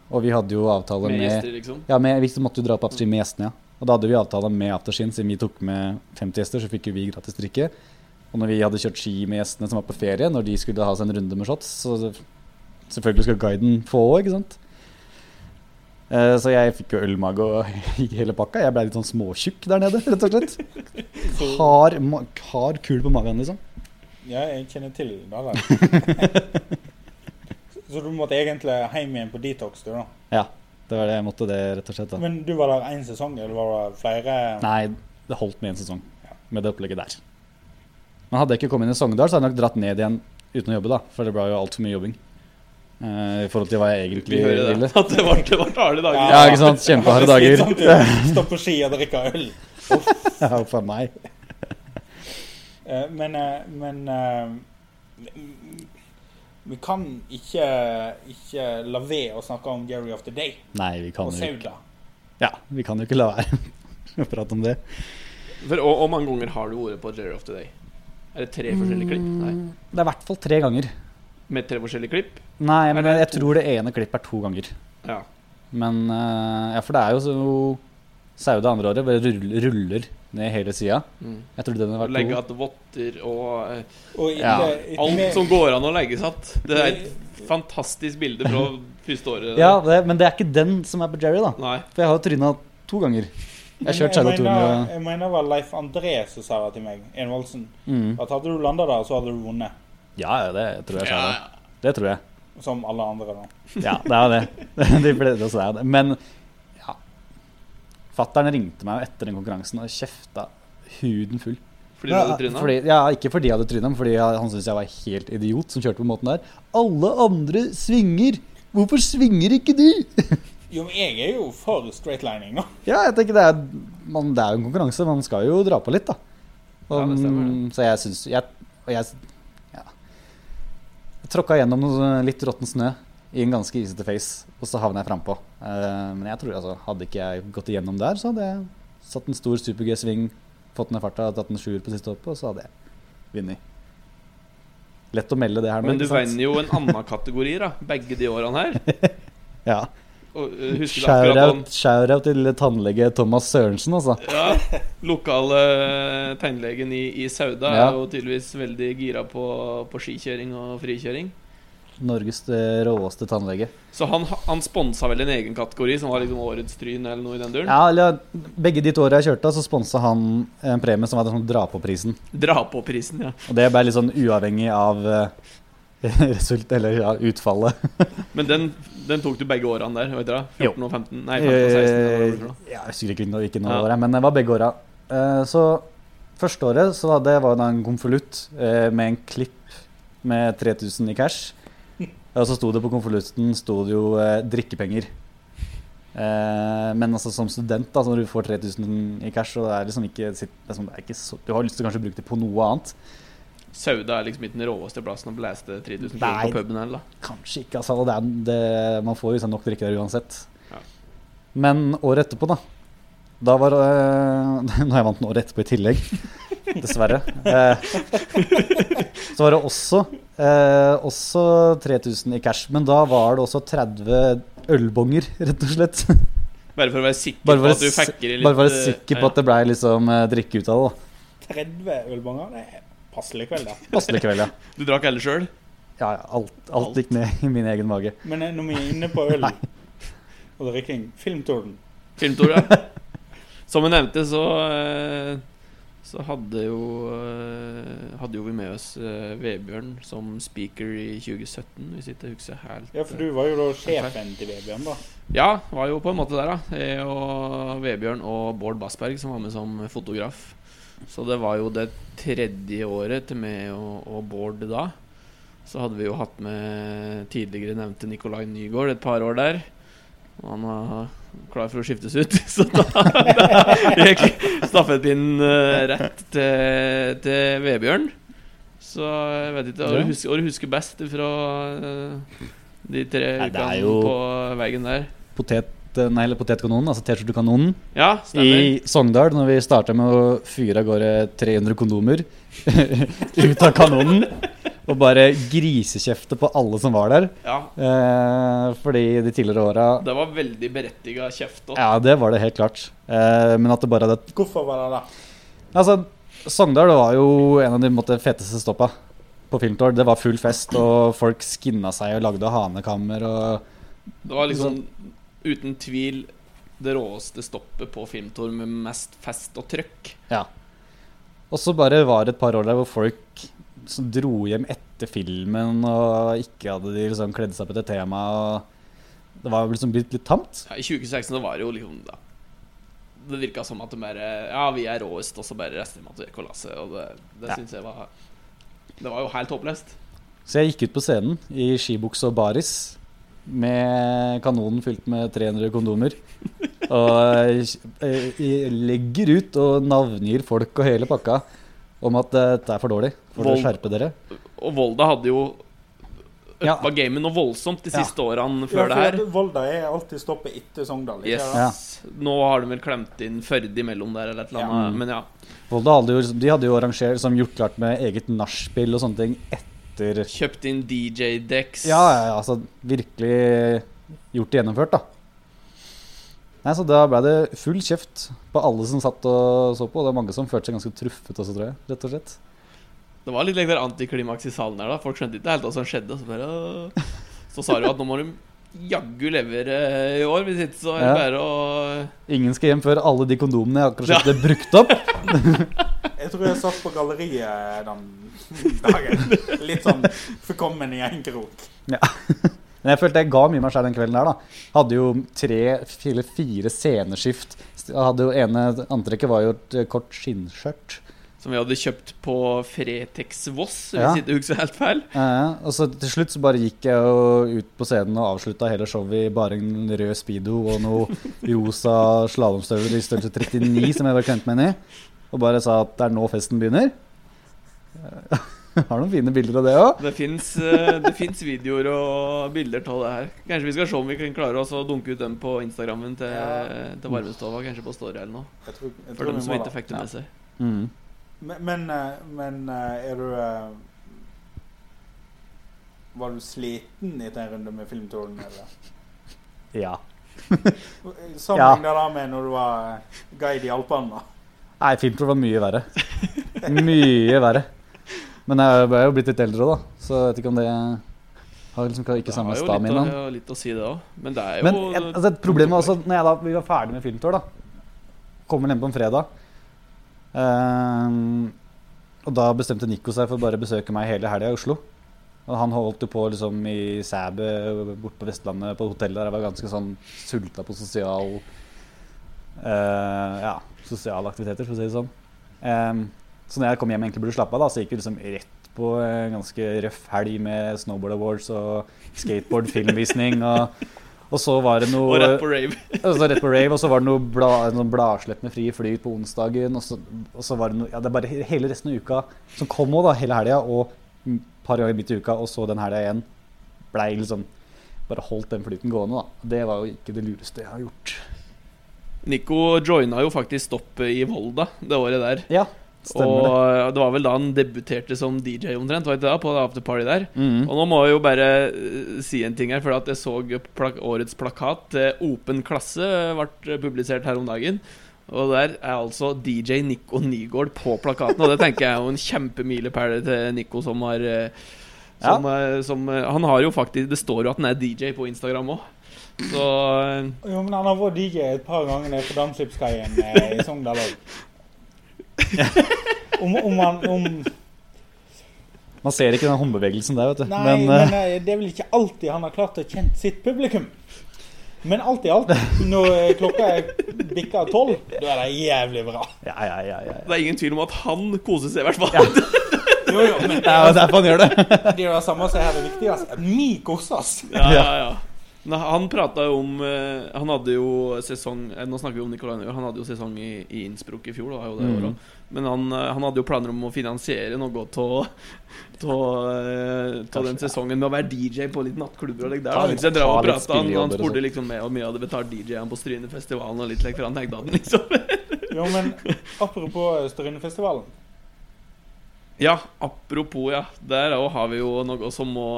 Og vi hadde jo avtale
Med
med,
gjester, liksom.
Ja, med, vi måtte jo dra på afterski med gjestene, ja. Og da hadde vi avtale med afterskien, siden vi tok med 50 gjester, så fikk jo vi gratis drikke. Og når vi hadde kjørt ski med gjestene som var på ferie, når de skulle ha seg en runde med shots, så selvfølgelig skal guiden få òg, ikke sant. Eh, Så jeg fikk jo ølmage og gikk hele pakka. Jeg ble litt sånn småtjukk der nede, rett og slett. Hard, hard kul på magen, liksom.
ja, jeg kjenner til det der. Så du måtte egentlig hjem igjen på detox, du, da?
Ja, det var det jeg måtte det, rett og slett. da
Men du var der én sesong, eller var det flere?
Nei, det holdt med en sesong med det opplegget der. Men hadde jeg ikke kommet inn i Sogndal, så hadde jeg nok dratt ned igjen uten å jobbe, da. For det ble jo altfor mye jobbing. Uh, I forhold til hva jeg
Vi
egentlig
det.
ville.
At det var, det var harde dager.
Ja, ikke sant? Kjempeharde dager.
Å Stå på ski og drikke øl.
Ja, Huff meg.
Eh, Men, eh, men eh, vi kan ikke, ikke la være å snakke om Jerry of the Day
Nei, vi kan
og Sauda.
Ja, vi kan jo ikke la være å prate om det.
For, og mange ganger har du vært på Jerry of the Day? Er det tre forskjellige klipp? Nei.
Det er i hvert fall tre ganger.
Med tre forskjellige klipp?
Nei, men jeg
to.
tror det ene klippet er to ganger.
Ja.
Men eh, Ja, for det er jo så Sauda andre året bare ruller, ruller ned hele sida.
Mm.
Jeg trodde den hadde vært
Legge
to.
att votter og eh,
Og
Ja,
det,
alt
med,
som går an å legge satt. Det er et fantastisk bilde fra første året.
Ja, det, men det er ikke den som er på Jerry, da.
Nei.
For jeg har jo tryna to ganger. Jeg har kjørt to
mener, jeg mener det var Leif André som sa det til meg, Envoldsen.
mm.
At hadde du landa der, så hadde du vunnet.
Ja, ja, det tror jeg.
Ja,
Det tror jeg.
Som alle andre, da.
Ja, det er det. De fleste også er det. Men. Fattern ringte meg etter den konkurransen og kjefta huden full.
fordi du hadde tryna?
Fordi, ja, ikke fordi jeg hadde tryna, men fordi jeg, han syntes jeg var helt idiot som kjørte på måten der. Alle andre svinger! Hvorfor svinger ikke du?
Jo, men jeg er jo for straightlining, da.
Ja, jeg tenker det er, man, det er jo en konkurranse. Man skal jo dra på litt, da. Og,
Ja, det stemmer,
mm, så jeg syns jeg, jeg, jeg ja. Jeg tråkka gjennom noe litt råtten snø i en ganske isete face, og så havna jeg frampå. Uh, men jeg tror altså, hadde ikke jeg gått igjennom der, så hadde jeg satt en stor super-G-sving, fått ned farta, tatt en sjuer på siste hoppet, og så hadde jeg vunnet. Lett å melde det her nå.
Men du vinner jo en annen kategori, da. Begge de årene her.
Ja.
Han
Shout-out shout til tannlege Thomas Sørensen, altså.
ja, Lokale tannlegen i, i Sauda
Ja.
er jo tydeligvis veldig gira på, på skikjøring og frikjøring.
Norges eh, råeste tannlege.
Så han, han sponsa vel en egen kategori, som var liksom årets tryn eller noe i den duren?
Ja, eller Begge de to åra jeg kjørte, så sponsa han en premie som var sånn dra på-prisen.
Dra på prisen, ja.
Og det ble litt sånn uavhengig av eh, result, eller ja, utfallet.
Men den, den tok du begge årene der, vet dere?
Jo.
14 og 15? Nei, 15 og 16. eller hva det var for noe.
Eh, Ja, jeg husker ikke noe
Ja.
året, men det var begge åra. Så første året så jeg var det en konvolutt med en klipp med 3000 i cash. Og så sto det på konvolutten eh, drikkepenger. Eh, men altså som student, da, når du får 3000 i cash, og det er liksom ikke, det er sånn- det er ikke så, Du har lyst til å bruke det på noe annet.
Sauda er liksom ikke den råeste plassen å blæste 3000 kroner på puben eller?
Kanskje ikke, altså. Det er, det, man får jo liksom nok drikke der uansett.
Ja.
Men året etterpå, da. Da var eh, har jeg vant den året etterpå i tillegg. Dessverre. Eh, så var det også, eh, også 3000 i cash. Men da var det også 30 ølbonger, rett og slett.
Bare for å være sikker
Bare
på at du i litt
Bare være
eh,
sikker på at det blei liksom eh, drikke ut av det. da.
30 ølbonger, det er passelig kveld, da.
Passelig kveld, ja.
Du drakk alle sjøl?
Ja, ja alt, alt gikk ned i min egen mage.
Men eh, når vi er inne på øl og drikking Filmtorden.
Filmtorden, ja. Som vi nevnte, så eh, Så hadde jo eh, Hadde jo vi med oss eh, Vebjørn som speaker i 2017, hvis ikke jeg husker helt
Ja, for du var jo da sjefen til Vebjørn, da.
Ja, var jo på en måte der, da. Jeg og Vebjørn og Bård Bassberg som var med som fotograf. Så det var jo det tredje året til meg og, og Bård da. Så hadde vi jo hatt med tidligere nevnte Nikolai Nygaard et par år der. Og han var klar for å skiftes ut, så da, da gikk stafettpinnen eh, rett til, til Vebjørn. Så jeg vet ikke hva du husker, husker best fra eh, de tre ukene på veien der.
Potet, nei, eller Potetkanonen, altså T-skjortekanonen.
Ja, stemmer.
I Sogndal, når vi starta med å fyre av gårde 300 kondomer ut av kanonen. Og bare grisekjefte på alle som var der.
Ja,
Eh, fordi de tidligere åra
det var veldig berettiga kjeft. også.
Ja, det var det helt klart. Eh, men at det bare hadde
Hvorfor var det det?
Altså, Sogndal var jo en av de måtte, feteste stoppa på Filmtår. Det var full fest, og folk skinna seg og lagde hanekammer og
Det var liksom uten tvil det råeste stoppet på filmtour med mest fest og trøkk.
Ja. Og så bare var det et par år der hvor folk som dro hjem etter filmen og ikke hadde de liksom kledd seg på etter temaet. Det var liksom blitt litt tamt.
Ja, I 2016 så var det jo liksom da, Det virka som at de bare Ja, vi er råest, og så bare resten måtte vi kollasse. Og det, det
Ja.
syns jeg var Det var jo helt håpløst.
Så jeg gikk ut på scenen i skibukse og baris med kanonen fylt med 300 kondomer. Og eh, legger ut og navngir folk og hele pakka om at dette er for dårlig. For å skjerpe dere.
Og Volda hadde jo
Ja.
uppa gamet noe voldsomt de
Ja.
siste årene før
ja,
det her.
Volda er alltid stoppet etter Sogndal.
Yes.
Ja.
Nå har de vel klemt inn Førde imellom der, eller et eller annet. Men ja.
Volda hadde jo, de hadde jo arrangert som gjort klart med eget nachspiel og sånne ting etter
Kjøpt inn DJ-decks.
Ja, ja, ja, altså virkelig gjort det gjennomført, da. Nei, så Da ble det full kjeft på alle som satt og så på. Og det er mange som følte seg ganske truffet også, tror jeg. rett og slett.
Det var litt like der antiklimaks i salen der. da Folk skjønte ikke helt hva som skjedde. Så bare Så sa du at nå må du jaggu levere i år, hvis ikke så er det
Ja.
bare å
Ingen skal hjem før alle de kondomene jeg akkurat kjøpte, ja. brukt opp.
Jeg tror jeg satt på galleriet den dagen. Litt sånn forkommen i en krok.
Men jeg følte jeg ga mye meg selv den kvelden der. da Hadde jo tre, fire, fire sceneskift. Hadde jo ene Antrekket var jo et eh, kort skinnskjørt.
Som vi hadde kjøpt på Fretex Voss,
Ja.
hvis ikke husker helt feil.
Eh, og så til slutt så bare gikk jeg jo ut på scenen og avslutta hele showet i bare en rød speedo og noe rosa slalåmstøvler i størrelse 39 som jeg var kjent med inn i. Og bare sa at det er nå festen begynner. Eh, Har noen fine bilder av det òg.
Det fins finnes videoer og bilder av det her. Kanskje vi skal se om vi kan klare oss å dunke ut dem på Instagrammen til,
Ja.
til Varmestova. Kanskje på Story eller noe.
Jeg tror, jeg
For dem som ikke fikk det med seg.
Mm.
Men, men, eh, eh, er du eh, Var du sliten etter en runde med Filmtorden, eller?
Ja.
Sammenlign det da med når du var eh, guide i Alpene.
Nei, filmtour var mye verre. Mye verre. Men jeg er jo blitt litt eldre, da, så jeg vet ikke om det har liksom ikke samme
Det har jo litt, å- litt å si, det òg. Men det er jo
Men altså, problemet var også når jeg da, vi var ferdig med filmtour, da Kommer hjem på en fredag. Um, og da bestemte Nico seg for å bare besøke meg hele helga i Oslo. Og han holdt jo på liksom i Sæbø borte på Vestlandet, på hotellet der jeg var ganske sånn sulta på sosial uh, Ja, sosiale aktiviteter, for å si det sånn. Ehm, så når jeg kom hjem og egentlig burde slappe av, da, så gikk vi liksom rett på en ganske røff helg med Snowboard Awards og skateboard filmvisning. Og, og så var det noe
Og rett på rave.
og så rett på rave, og så var det noe bla, noen bladslepp med fri flyt på onsdagen. Og så, og så var det noe Ja, det er bare hele resten av uka som kom òg, da. Hele helga. Og et par ganger midt i uka, og så den helga igjen. Blei liksom Bare holdt den flyten gående, da. Det var jo ikke det lureste jeg har gjort.
Nico joina jo faktisk stoppet i Volda det året der.
Ja, stemmer.
Og det var vel da han debuterte som DJ omtrent, var ikke det, på det afterparty der.
Mm.
Og nå må jeg jo bare eh, si en ting her, for at jeg så plak årets plakat til Open klasse ble publisert her om dagen. Og der er altså DJ Nico Nygaard på plakaten, og det tenker jeg er jo en kjempemilepæl til Nico som har eh, som, ja. som, eh, Han har jo faktisk Det står jo at han er DJ på Instagram òg. Så eh,
Jo, men han har vært DJ et par ganger nede på Dampskipskaien eh, i Sogndal òg. Om, om man, om,
Man ser ikke den håndbevegelsen der, vet du.
Nei,
men,
men,
eh,
eh, det er vel ikke alltid han har klart å kjenne sitt publikum. Men alt i alt, når eh, klokka er bikka tolv, da er det jævlig bra.
ja, ja, ja, ja,
det er ingen tvil om at han koser seg, i hvert fall.
Jo, jo, men
Det er jo derfor han gjør det.
det er det samme som er det viktigste. Vi koser oss.
Ja, ja, ja. Nei, han prata jo om eh, Han hadde jo sesong eh, Nå snakker vi om Nicolai Nøygaard. Han hadde jo sesong i, i Innsbruck i fjor. Da, jo det
mm.
året. Men han, eh, han hadde jo planer om å finansiere noe av den sesongen med å være DJ på litt nattklubber og litt der. Da. Hvis jeg og
litt
pratet, han, han spurte
sånn.
liksom med hvor mye hadde betalt DJ-en på Strynefestivalen og litt like, for han tenkte han liksom
Jo, men apropos Strynefestivalen.
Ja, apropos, ja. Der òg har vi jo noe som må,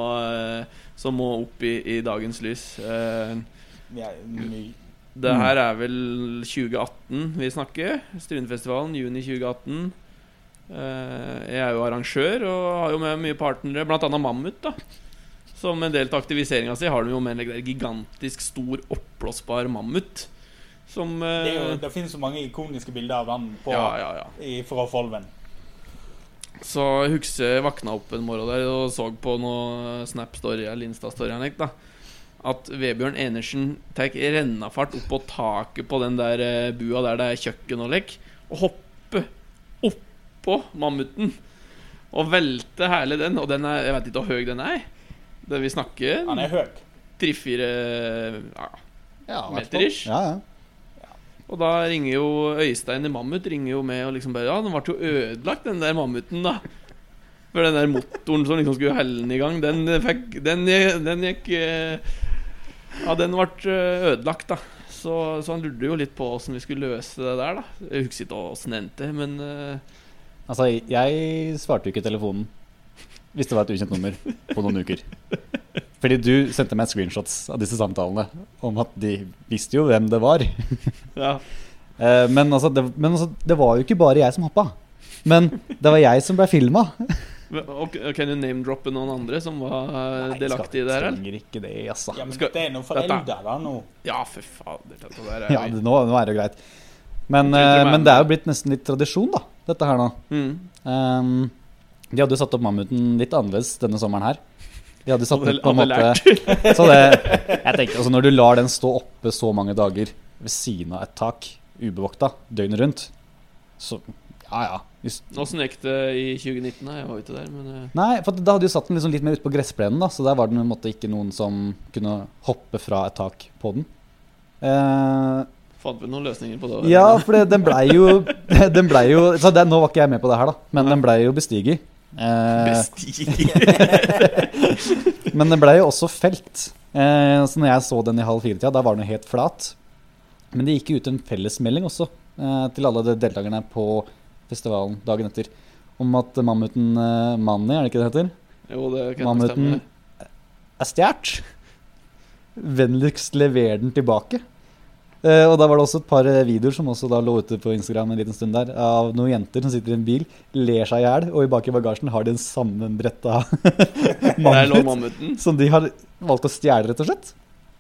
som må opp i, i dagens lys. Eh, Det her er vel 2018 vi snakker. Strynefestivalen, juni 2018. Eh, jeg er jo arrangør og har jo med mye partnere, bl.a. Mammut. da Som en del av aktiviseringa si har de jo med en gigantisk stor oppblåsbar mammut. Som eh,
det, jo, det finnes så mange ikoniske bilder av den på,
Ja, ja, ja.
i, fra Folven.
Så jeg husker jeg våkna opp en morgen der og så på noe Snap-story eller Insta-story. At Vebjørn Enersen tar rennafart opp på taket på den der eh, bua der det er kjøkken og lek, og hopper oppå mammuten. Og velter hele den. Og den er, jeg vet ikke hvor høy den er. Det vi snakker
Han er høy.
tre-fire ja.
Ja, i hvert.
Meter-ish.
Ja, ja.
Og da ringer jo Øystein i Mammut ringer jo med og liksom bare Ja, den ble jo ødelagt, den der mammuten, da. For den der motoren som liksom skulle helle den i gang, den fikk Den, den gikk eh, Ja, den ble eh, ødelagt, da. Så, så han lurte jo litt på åssen vi skulle løse det der, da. Jeg husker ikke åssen det endte, men uh...
Altså, jeg svarte jo ikke telefonen hvis det var et ukjent nummer på noen uker. Fordi du sendte meg screenshots av disse samtalene om at de visste jo hvem det var.
ja.
Eh, Men, altså, det, men altså, det var jo ikke bare jeg som hoppa. Men det var jeg som ble filma.
Og Kan du name-droppe noen andre som var eh, delaktige i det her, Nei,
Trenger ikke det, altså.
Ja, men
Skal-
det er noen foreldre da nå.
Ja, for fader. Dette der er
Ja, det, nå, nå er det jo greit. Men, eh, men det er jo blitt nesten litt tradisjon, da, dette her nå.
mm.
Um, de hadde jo satt opp mammuten litt annerledes denne sommeren her. De hadde satt opp på en måte Så det Jeg tenker altså Når du lar den stå oppe så mange dager ved siden av et tak, ubevokta, døgnet rundt, så Ja, ja.
Åssen gikk det i 2019? da? Jeg var ikke der, men eh,
nei, for da hadde du satt den liksom litt mer ute på gressplenen, da, så der var det måte ikke noen som kunne hoppe fra et tak på den. Eh,
fant vi noen løsninger på det?
ja, for det, den blei jo Den ble jo Så det, Nå var ikke jeg med på det her, da, men den blei jo bestiget. Eh,
Bestiger.
Men det ble jo også felt. Eh, så når jeg så den i halv fire-tida, da var den jo helt flat. Men det gikk ut en fellesmelding også eh, til alle de deltakerne på festivalen dagen etter om at mammuten Manny, er det ikke det heter,
Jo, det kan
Mammuten
stemme.
er stjålet. vennligst lever den tilbake. Eh, og da var det også et par eh, videoer som også da lå ute på Instagram en liten stund der, av noen jenter som sitter i en bil, ler seg i hjel, og i bak i bagasjen har de en sammenbretta mammut som de har valgt å stjele, rett og slett.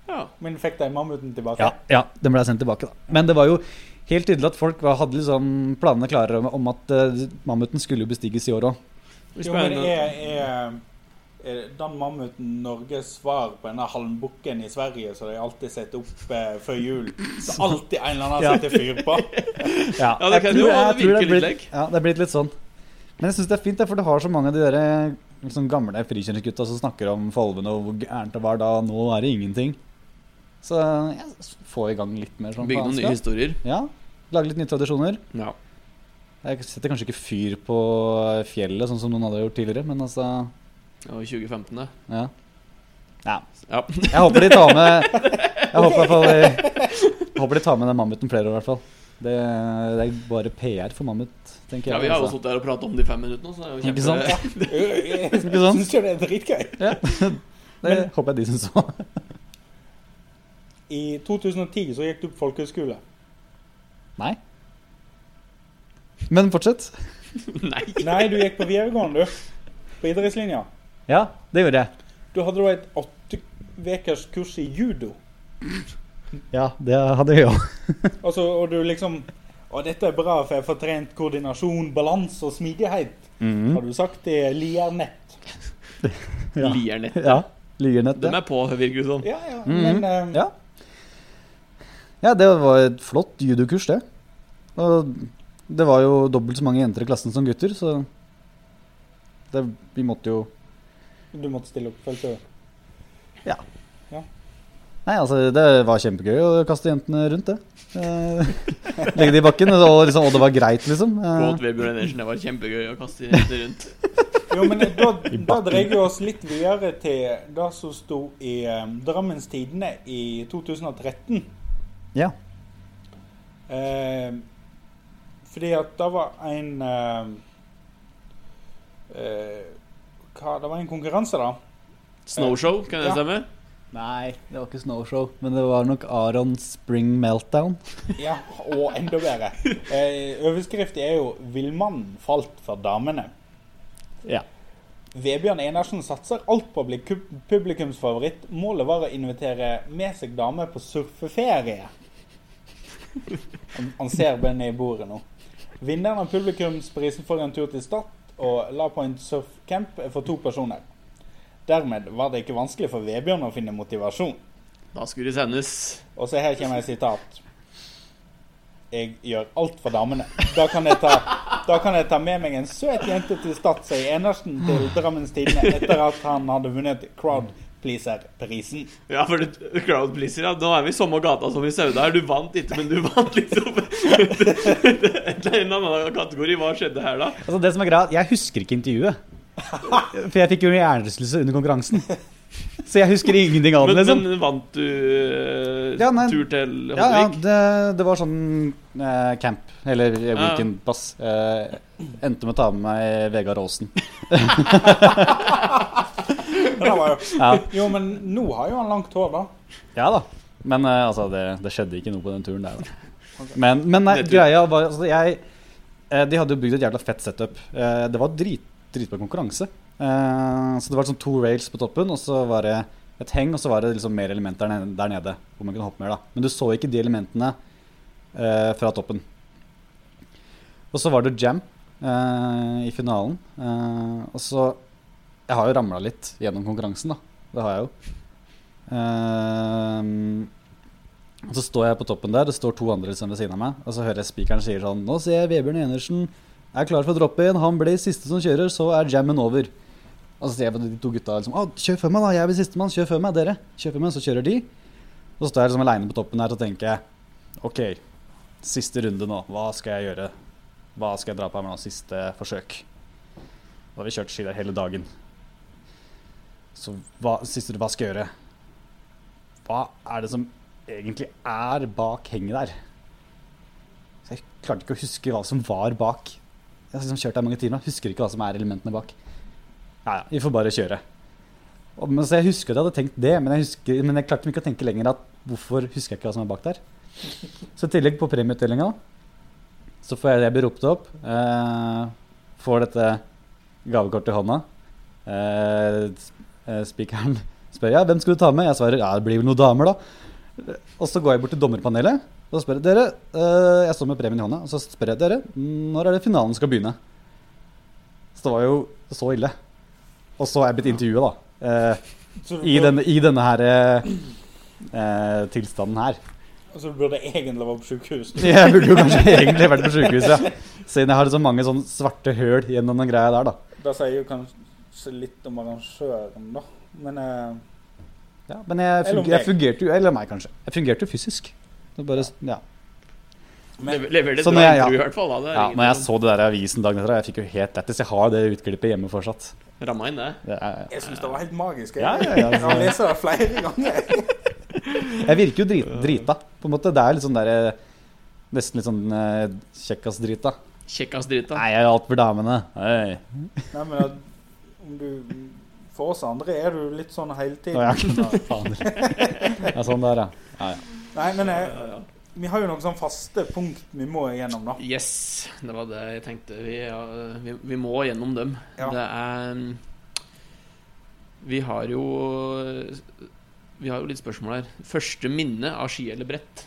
Ja.
Men fikk de mammuten tilbake?
Ja, ja, den ble sendt tilbake, da. Men det var jo helt tydelig at folk var, hadde liksom planene klare om, om at uh, mammuten skulle bestiges i år òg.
Jo, men er, er den mammuten Norges svar på denne halmbukken i Sverige som de alltid setter opp eh, før jul? Så alltid en eller annen
Ja.
setter fyr på?
Ja,
Ja, det kan jo
jeg
virke litt
blitt- Ja, det er blitt litt sånn. Men jeg syns det er fint, for du har så mange av de der, liksom, gamle frikjøringsgutta som snakker om Folvene og hvor gærent det var da. Nå er det ingenting. Så ja, få i gang litt mer sånn
Bygge noen nye historier.
Ja. Lage litt nye tradisjoner.
Ja.
Jeg setter kanskje ikke fyr på fjellet, sånn som noen hadde gjort tidligere, men altså
Det var 2015, det.
Ja. ja.
Ja.
Jeg håper de tar med Jeg håper, i fall de, jeg håper de tar med den mammuten flere år, i hvert fall. Det, det er bare PR for mammut, tenker jeg.
ja, vi har jo
altså.
sittet her og pratet om det i fem minutter nå, så det er jo
Ikke sant?
Jeg syns jo det er dritgøy.
Ja. Det håper jeg de syns òg.
I 2010 så gikk du på folkehøyskole.
Nei. Men fortsett.
Nei.
Nei, du gikk på videregående, du. På idrettslinja.
Ja, det gjorde jeg.
Du hadde jo et åtte ukers kurs i judo.
Ja, det hadde jeg òg.
Altså, og du liksom Og dette er bra, for jeg får trent koordinasjon, balanse og smidighet.
Mhm.
Har du sagt det? Liernett?
Ja.
Liernett.
Ja. Liernett.
De er på, virker det som.
Ja, ja.
Mhm.
Men uh,
Ja. ja, det var et flott judokurs, det. Og det var jo dobbelt så mange jenter i klassen som gutter, så det, vi måtte jo
du måtte stille opp. Følte du?
Nei, altså, det var kjempegøy å kaste jentene rundt, det. Eh, legge det i bakken, og, liksom, og det var greit, liksom. Eh,
Quote Vebjørn Enersen, det var kjempegøy å kaste jentene rundt.
Jo, men da, da dreier vi oss litt videre til det som sto i um, Drammens Tidende i 2013.
ja.
Eh, fordi at det var en eh, eh, hva, Det var en konkurranse, da.
Snowshow, kan det
Ja.
stemme?
Nei, det var ikke Snowshow, men det var nok Aron Spring Meltdown.
Ja, og enda bedre. Eh, Overskriften er jo 'Villmannen falt for damene'.
Ja.
Vebjørn Enersen satser alt på å bli publikums favoritt. Målet var å invitere med seg dame på surfeferie. Han, han ser Benny i bordet nå. Vinneren av publikumsprisen får en tur til Stad og La på en surfcamp for to personer. Dermed var det ikke vanskelig for Vebjørn å finne motivasjon.
Da skulle det sendes.
Og så her kommer et sitat. Jeg gjør alt for damene. Da kan jeg ta, kan jeg ta med meg en søt jente til Stad, sier Enersen til Drammens Tidende etter at han hadde vunnet Crowdpleaser-prisen.
Ja, for crowd pleaser, ja. Nå er vi i samme gata som i Sauda her. Du vant ikke, men du vant liksom Et eller annet kategori. Hva skjedde her, da?
Altså det som er greia, Jeg husker ikke intervjuet. For jeg fikk jo hjernerystelse under konkurransen. Så jeg husker ingenting av det.
Men,
liksom.
men vant du uh,
Ja, nei.
tur til
Ja, ja, det, det var sånn uh, camp, eller weekend weekendpass. Uh, endte med å ta med meg Vegard Aasen.
Men det var jo,
Ja.
jo, men nå har jo han langt hår, da.
ja da. Men uh, altså, det, det skjedde ikke noe på den turen der, da. Men, men nei, greia var altså, jeg, eh, De hadde jo bygd et jævla fett setup. Eh, det var drit, dritbra konkurranse. Eh, så det var sånn to rails på toppen, og så var det et heng, og så var det liksom mer elementer der nede, hvor man kunne hoppe mer. da Men du så ikke de elementene eh, fra toppen. Og så var det jam eh, i finalen. Eh, og så Jeg har jo ramla litt gjennom konkurransen, da. Det har jeg jo. Og så står jeg på toppen der, det står to andre liksom ved siden av meg, og så hører jeg spikeren sier sånn Nå ser jeg Vebjørn Enersen er klar for å droppe inn. Han blir siste som kjører, så er jammen over. Og så sier jeg på de to gutta liksom Å, kjør før meg, da. Jeg blir sistemann. Kjør før meg, dere. Kjør før meg, så kjører de. Og så står jeg liksom aleine på toppen der og tenker OK, siste runde nå. Hva skal jeg gjøre? Hva skal jeg dra på her med nå? Siste forsøk. Da har vi kjørt ski der hele dagen. Så hva, siste, hva skal gjøre? Hva er det som egentlig er bak henget der? Så jeg klarte ikke å huske hva som var bak. Jeg har liksom kjørt der mange timer, husker ikke hva som er elementene bak. Ja, ja, vi får bare kjøre. Og, men, så jeg husker at jeg hadde tenkt det, men jeg, husker, men jeg klarte ikke å tenke lenger at hvorfor husker jeg ikke hva som er bak der. Så i tillegg på premieutdelinga så får jeg, jeg blir ropt opp. Eh, får dette gavekortet i hånda. Eh, Spikeren spør ja, hvem skal du ta med. Jeg svarer ja, det blir vel noen damer, da. Og så går jeg bort til dommerpanelet og så spør jeg dere eh, Jeg står med premien i hånda og så spør jeg dere når er det finalen skal begynne. Så det var jo så ille. Og så er jeg blitt intervjua, da. Eh, i, denne, I denne her eh, eh, tilstanden her.
Så du burde egentlig vært på sykehus.
Jeg burde jo kanskje egentlig vært på sjukehus, ja. Siden jeg har så mange sånne svarte høl gjennom den greia der, da.
Da sier jo kanskje litt om arrangøren, da. Men eh,
Ja, men jeg, funger, jeg fungerte jo Eller meg, kanskje. Jeg fungerte jo fysisk. Det bare, ja.
men,
Lever-
Så når jeg- ja.
i hvert fall. Da.
Ja, når jeg så det der i avisen dagen etter, jeg fikk jo helt lættis. Jeg har det utklippet hjemme fortsatt.
Ramma inn det.
Det er,
jeg syns det var helt magisk. Jeg,
Ja, ja, ja,
jeg har det flere ganger.
jeg virker jo drit, drita, på en måte. Det er litt sånn der, Nesten litt sånn uh, kjekkas-drita.
Kjekkas-drita.
Nei, jeg er alt for damene. Hey.
Nei, men du For oss andre er du litt sånn hele tiden.
ja. Ja, sånn der, ja. ja, ja.
Nei, men jeg,
Ja, ja.
vi har jo noen sånn faste punkt vi må igjennom, da.
Yes, det var det jeg tenkte. Vi, ja, vi, vi må gjennom dem.
Ja.
Det er Vi har jo Vi har jo litt spørsmål her. Første minne av ski eller brett?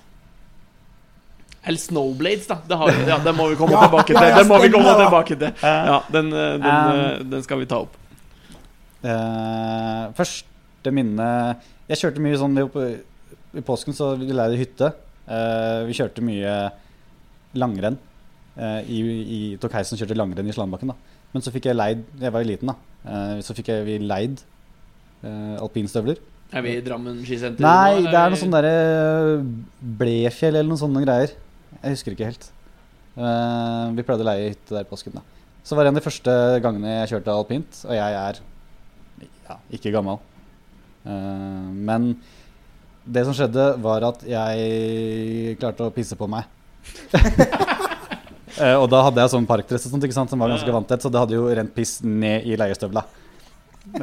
Eller Snowblades, da. Det, har, ja, det må vi komme
Ja,
tilbake til.
ja,
Det må vi komme tilbake til. Den, eh, den,
Um,
eh, den skal vi ta opp.
Eh, første minne Jeg kjørte mye sånn I påsken så vi leide hytte. Eh, vi kjørte mye langrenn. Eh, i, i, tok heisen og kjørte langrenn i slalåmbakken. Men så fikk jeg leid Jeg var jo liten, da. Eh, så fikk jeg vi leid eh, alpinstøvler.
Er vi i Drammen skisenter?
Nei,
nå,
det er noe sånn derre Blefjell eller noen sånne greier. Jeg husker ikke helt. Eh, vi pleide å leie hytte der i påsken. da Så var det en av de første gangene jeg kjørte alpint, og jeg er ja, ikke gammel. Uh, men det som skjedde, var at jeg klarte å pisse på meg. uh, og da hadde jeg sånn parkdress som var ganske vanntett, så det hadde jo rent piss ned i leiestøvla.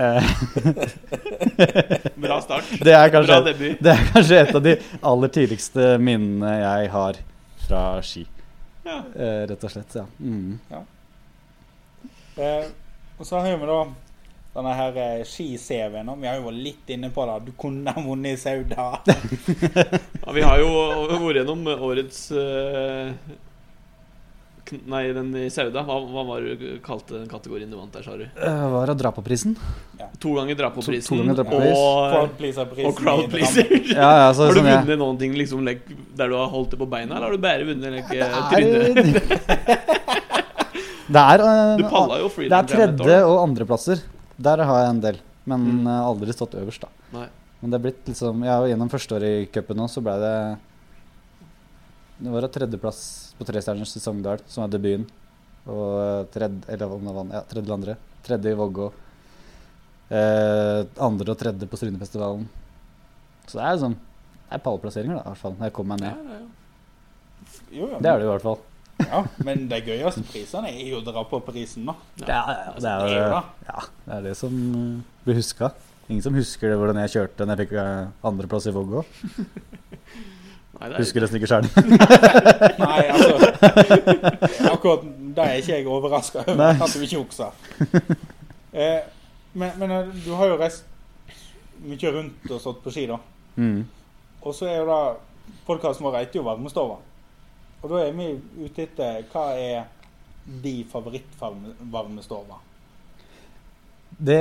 Bra start.
det er kanskje
Bra debut.
det er kanskje et av de aller tidligste minnene jeg har fra ski.
Ja.
Uh, rett og slett, ja. Mm.
Eh, og så har vi da denne her eh, ski-CV-en. Vi har jo vært litt inne på det. Du kunne ha vunnet i Sauda.
Ja, vi har jo vært gjennom årets uh, Nei, den i Sauda. Hva, hva var det du kalte den kategorien du vant der, sa du?
Uh, var det, Drapaprisen? på prisen?
To ganger Drapaprisen.
To- to ganger dra
og,
Crowd pleaser-prisen.
og crowd pleaser.
Ja, ja,
Har du
sånn, jeg-
vunnet noen ting liksom, der du har holdt det på beina, eller har du bare vunnet like,
Det
trynet?
Det er,
jo
det er tredje og andreplasser. Der har jeg en del. Men
Mm.
eh, aldri stått øverst, da.
Nei.
Men det er blitt liksom Ja, og gjennom første året i cupen nå, så ble det Det var tredjeplass på Trestjerners i Sogndal, som er debuten. Og tredje Eller om det var ja, tredje eller andre. Tredje i Vågå. Eh, andre og tredje på Strynefestivalen. Så det er liksom Det er pallplasseringer, da, i hvert fall. Når jeg kommer meg ned.
ja, ja.
Jo, men...
Det er det i hvert fall.
Ja, men de gøyeste prisene er jo å dra på prisen, da.
Ja, ja, det,
Det
er jo
det.
ja, det er det som blir huska. Ingen som husker det, hvordan jeg kjørte når jeg fikk eh, andreplass i Vågå.
Er,
Husker nesten ikke sjøl.
Nei, altså Akkurat det er ikke jeg overraska over at du ikke juksa. Eh, men, men eh, du har jo reist mye rundt og stått på ski, da.
Mm.
Og så er jo da Podkasten vår heter jo Varmestova. Og da er vi ute etter hva er de favorittvarmestova?
Det,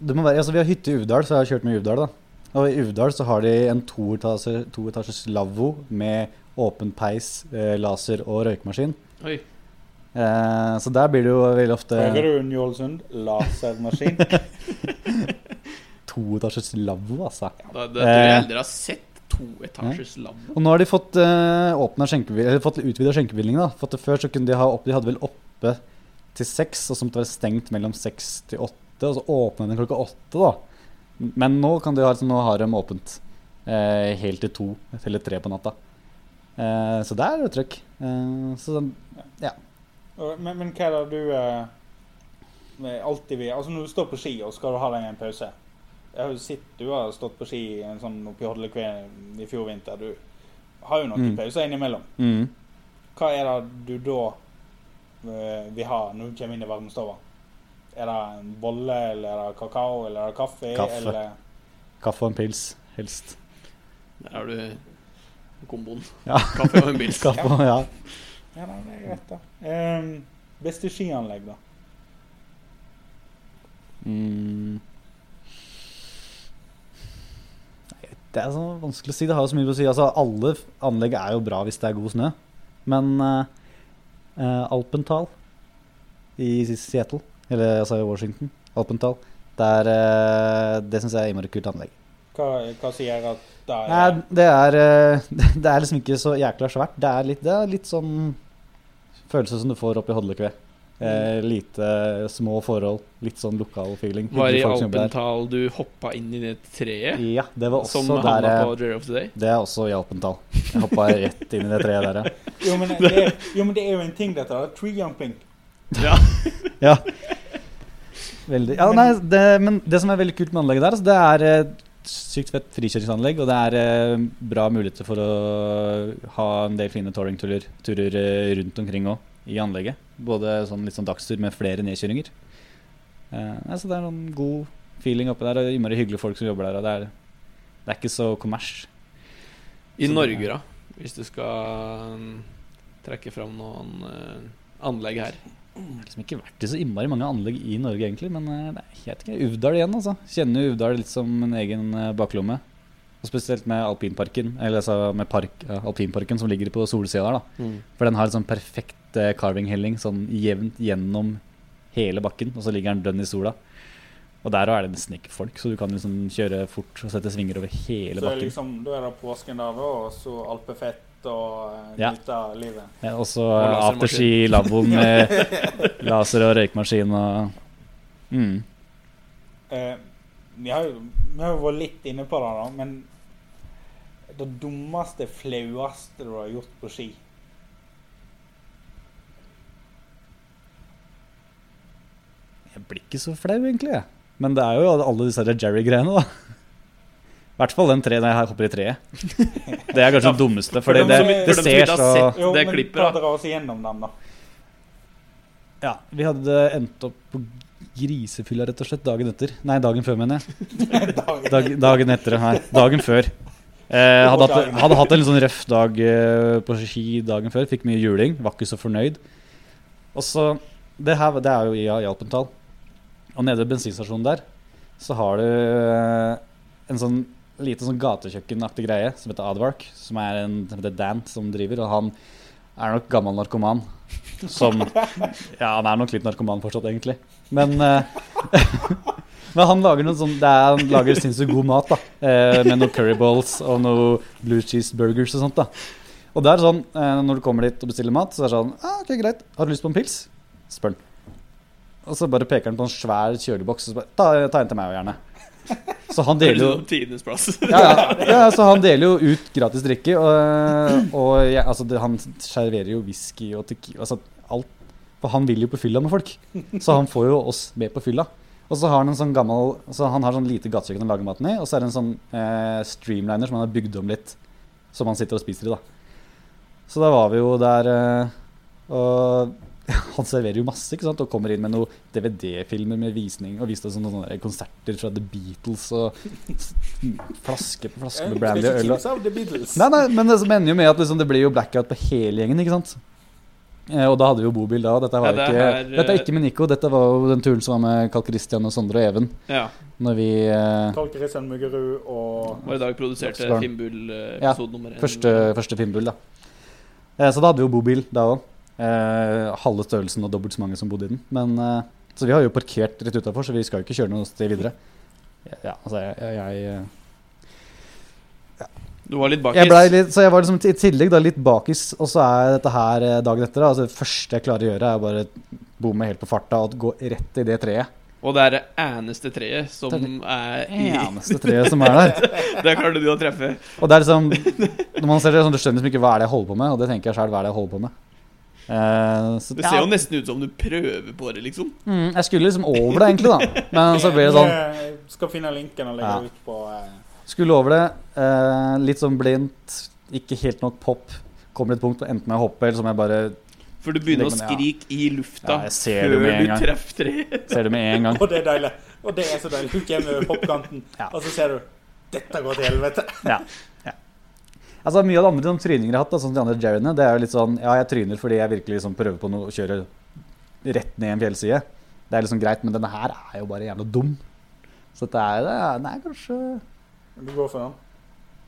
det må være, altså Vi har hytte i Uvdal, så jeg har kjørt med Uvdal. da Og I Uvdal så har de en toetasjes to lavvo med åpen peis, eh, laser og røykmaskin.
Oi.
Eh, så der blir det jo veldig ofte
Hører du, Njålsund? Lasermaskin.
toetasjes lavvo, altså.
Ja, det det, jeg
Eh.
aldri har sett toetasjes lavvo.
Og nå har de fått uh, fått utvida skjenkebevilling. da Før så kunne de ha opp, de hadde vel oppe til seks, og så måtte det være stengt mellom seks til åtte. Og så åpna den klokka åtte, da. Men nå kan de ha, liksom, nå har de åpent uh, helt til to eller tre på natta. Uh, så der er det trøkk. Uh, så den-
Og- Men, men hva er det du eh, alltid vil Altså Når du står på ski og skal du ha deg en pause, Jeg har jo sett du har stått på ski en sånn oppi Hodlekve i fjor vinter. Du har jo noen
Mm.
pauser innimellom.
Mm.
Hva er det du da uh, vil ha når du kommer inn i varmestova? Er det en bolle, eller er det kakao, eller er det kaffe?
Kaffe.
Eller
Kaffe og en pils, helst.
Der har du komboen.
Ja.
Kaffe og en pils.
Kaffe, og- ja.
Ja, det er greit, da. Um, beste skianlegg, da?
Mm. Nei, Det er så vanskelig å si. Det har jo så mye å si. Altså, alle anlegg er jo bra hvis det er god snø. Men uh, Alpental i Seattle, eller altså i Washington, Alpental, der, uh, det syns jeg er innmari kult anlegg.
Hva, hva sier at det er
Nei, det er, eh, det er liksom ikke så jækla svært. Det er litt, det er litt sånn følelse som du får oppi Hodlekve. Eh, lite små forhold, litt sånn lokal feeling.
Var i. Alpental du hoppa inn i det treet
Ja, det var også
som
der jeg-
på Jury of the Day?
Det er også i Alpental. Jeg hoppa rett inn i det treet der, ja.
Jo men det, er, jo, men det er jo en ting, dette. Tree jumping.
Ja.
ja. Veldig. Ja, nei, det, men det som er veldig kult med anlegget der, altså, det er eh, sykt fett frikjøringsanlegg, og det er eh, bra muligheter for å ha en del fine touringturer turer, eh, rundt omkring òg, i anlegget. Både sånn litt sånn dagstur med flere nedkjøringer. Eh, så det er en god feeling oppi der, og innmari hyggelige folk som jobber der, og det er, det er ikke så kommers.
I
Så
Norge,
er-
da? Hvis du skal um, trekke fram noen uh, anlegg her.
Jeg har liksom ikke vært i så innmari mange anlegg i Norge, egentlig. Men uh, det er, jeg vet ikke, Uvdal igjen, altså. Kjenner Uvdal litt som en egen eh, baklomme. Og spesielt med alpinparken, eller altså med park, alpinparken som ligger på solsida der. da For den har en sånn perfekt eh, carving-helling sånn jevnt gjennom hele bakken. Og så ligger den dønn i sola. Og der er det nesten ikke folk, så du kan liksom kjøre fort og sette svinger over hele
Så bakken.
bakken.
liksom, da er det påsken der, da, og så alpefett og
Ja.
nyte av livet.
Ja, og så afterski-laboen med laser og røykmaskin og mm.
Eh, vi har jo vi har jo vært litt inne på det, da, men det dummeste, flaueste du har gjort på ski?
Jeg blir ikke så flau, egentlig. jeg. Men det er jo alle disse Jerry-greiene, da. I hvert fall den tre når jeg hopper i treet. Det er kanskje det dummeste, for det,
For
det,
som-
det
som
ser så
Jo, men
klippet,
ta dere oss igjennom dem, da.
Ja, vi hadde endt opp på grisefylla, rett og slett, dagen etter. Nei, dagen før, mener jeg. Dag, dagen etter, nei. Dagen før. Eh, hadde, hatt, hadde hatt en litt sånn røff dag eh, på ski dagen før. Fikk mye juling. Var ikke så fornøyd. Og så Det her det er jo i Alpental. Og nede ved bensinstasjonen der så har du eh, en sånn lite sånn gatekjøkkenaktig greie som heter Advark. Som er en som heter Dan som driver, og han er nok gammel narkoman. Som Ja, han er nok litt narkoman fortsatt, egentlig. Men Men han lager noe sånn det er, Han lager sinnssykt god mat, da. Eh, med noen curryballs og noen blue cheese burgers og sånt. da Og det er sånn, eh, når du kommer dit og bestiller mat, så er det sånn ah, Ok, greit. Har du lyst på en pils? Spør han. Og så bare peker han på en svær kjøleboks og så bare Ta, ta en til meg òg, gjerne. Så han deler jo
plass.
ja, ja, ja, så han deler jo ut gratis drikke. Og, og ja, altså, det, han serverer jo whisky og tequila altså, alt. For han vil jo på fylla med folk. Så han får jo oss med på fylla. Og så har han en sånn gammel Så han har sånn lite gatekjøkken han lager maten i. Og så er det en sånn eh, streamliner som han har bygd om litt, som han sitter og spiser i. da Så da var vi jo der eh, Og han serverer jo masse ikke sant? og kommer inn med noen DVD-filmer med visning og viste oss noen sånne konserter fra The Beatles og flaske på flaske med brandy og øl. Nei, nei, men det ender jo med at liksom, det blir jo blackout på hele gjengen, ikke sant? Eh, og da hadde vi jo bobil da. Dette, var
Ja, det
ikke,
her,
dette er ikke med Nico, dette var jo den turen som var med Carl Christian og Sondre og Even.
Ja.
Når vi eh,
Carl Christian Muggerud og
Var i dag produserte. Finnbull-episode nummer én.
Første, første Finnbull, da. Eh, så da hadde vi jo bobil da òg. Eh, halve størrelsen og dobbelt så mange som bodde i den. Men, eh, så vi har jo parkert rett utafor, så vi skal jo ikke kjøre noe sted videre. Ja, altså jeg, jeg, eh,
Du var litt bakis.
Jeg litt, så jeg var liksom i tillegg da litt bakis, og så er dette her eh, dagen etter. Da. Altså, det første jeg klarer å gjøre, er bare bomme helt på farta og gå rett i det treet.
Og det er det eneste treet som
Det
er i
Eneste treet som er der.
Det klarte du å treffe.
Og det er liksom Når man ser det, sånn, du skjønner liksom ikke hva er det jeg holder på med, og det tenker jeg sjøl, hva er det jeg holder på med. Uh, så,
Det ser jo nesten ut som du prøver på det, liksom.
mm, jeg skulle liksom over det, egentlig, da. Men så blir det sånn
Jeg skal finne linken og legge
Ja.
ut på eh,
Skulle over det. Eh, litt sånn blindt. Ikke helt nok pop. Kommer til et punkt hvor enten jeg hopper, eller så må jeg bare
For du begynner å skrike i lufta
Ja, jeg ser det
før du treffer treet.
ser det med en gang.
Og det er deilig. Og det er så deilig. Du kommer over popkanten,
Ja.
og så ser du Dette går til helvete.
Ja. ja. Altså Mye av det andre De tryninger jeg har hatt, da, sånn som de andre Jerryene, det er jo litt sånn Ja, jeg tryner fordi jeg virkelig liksom prøver på noe å kjøre rett ned en fjellside. Det er liksom greit, men denne her er jo bare jævla dum. Så det er, det er, den er kanskje
Du går for den.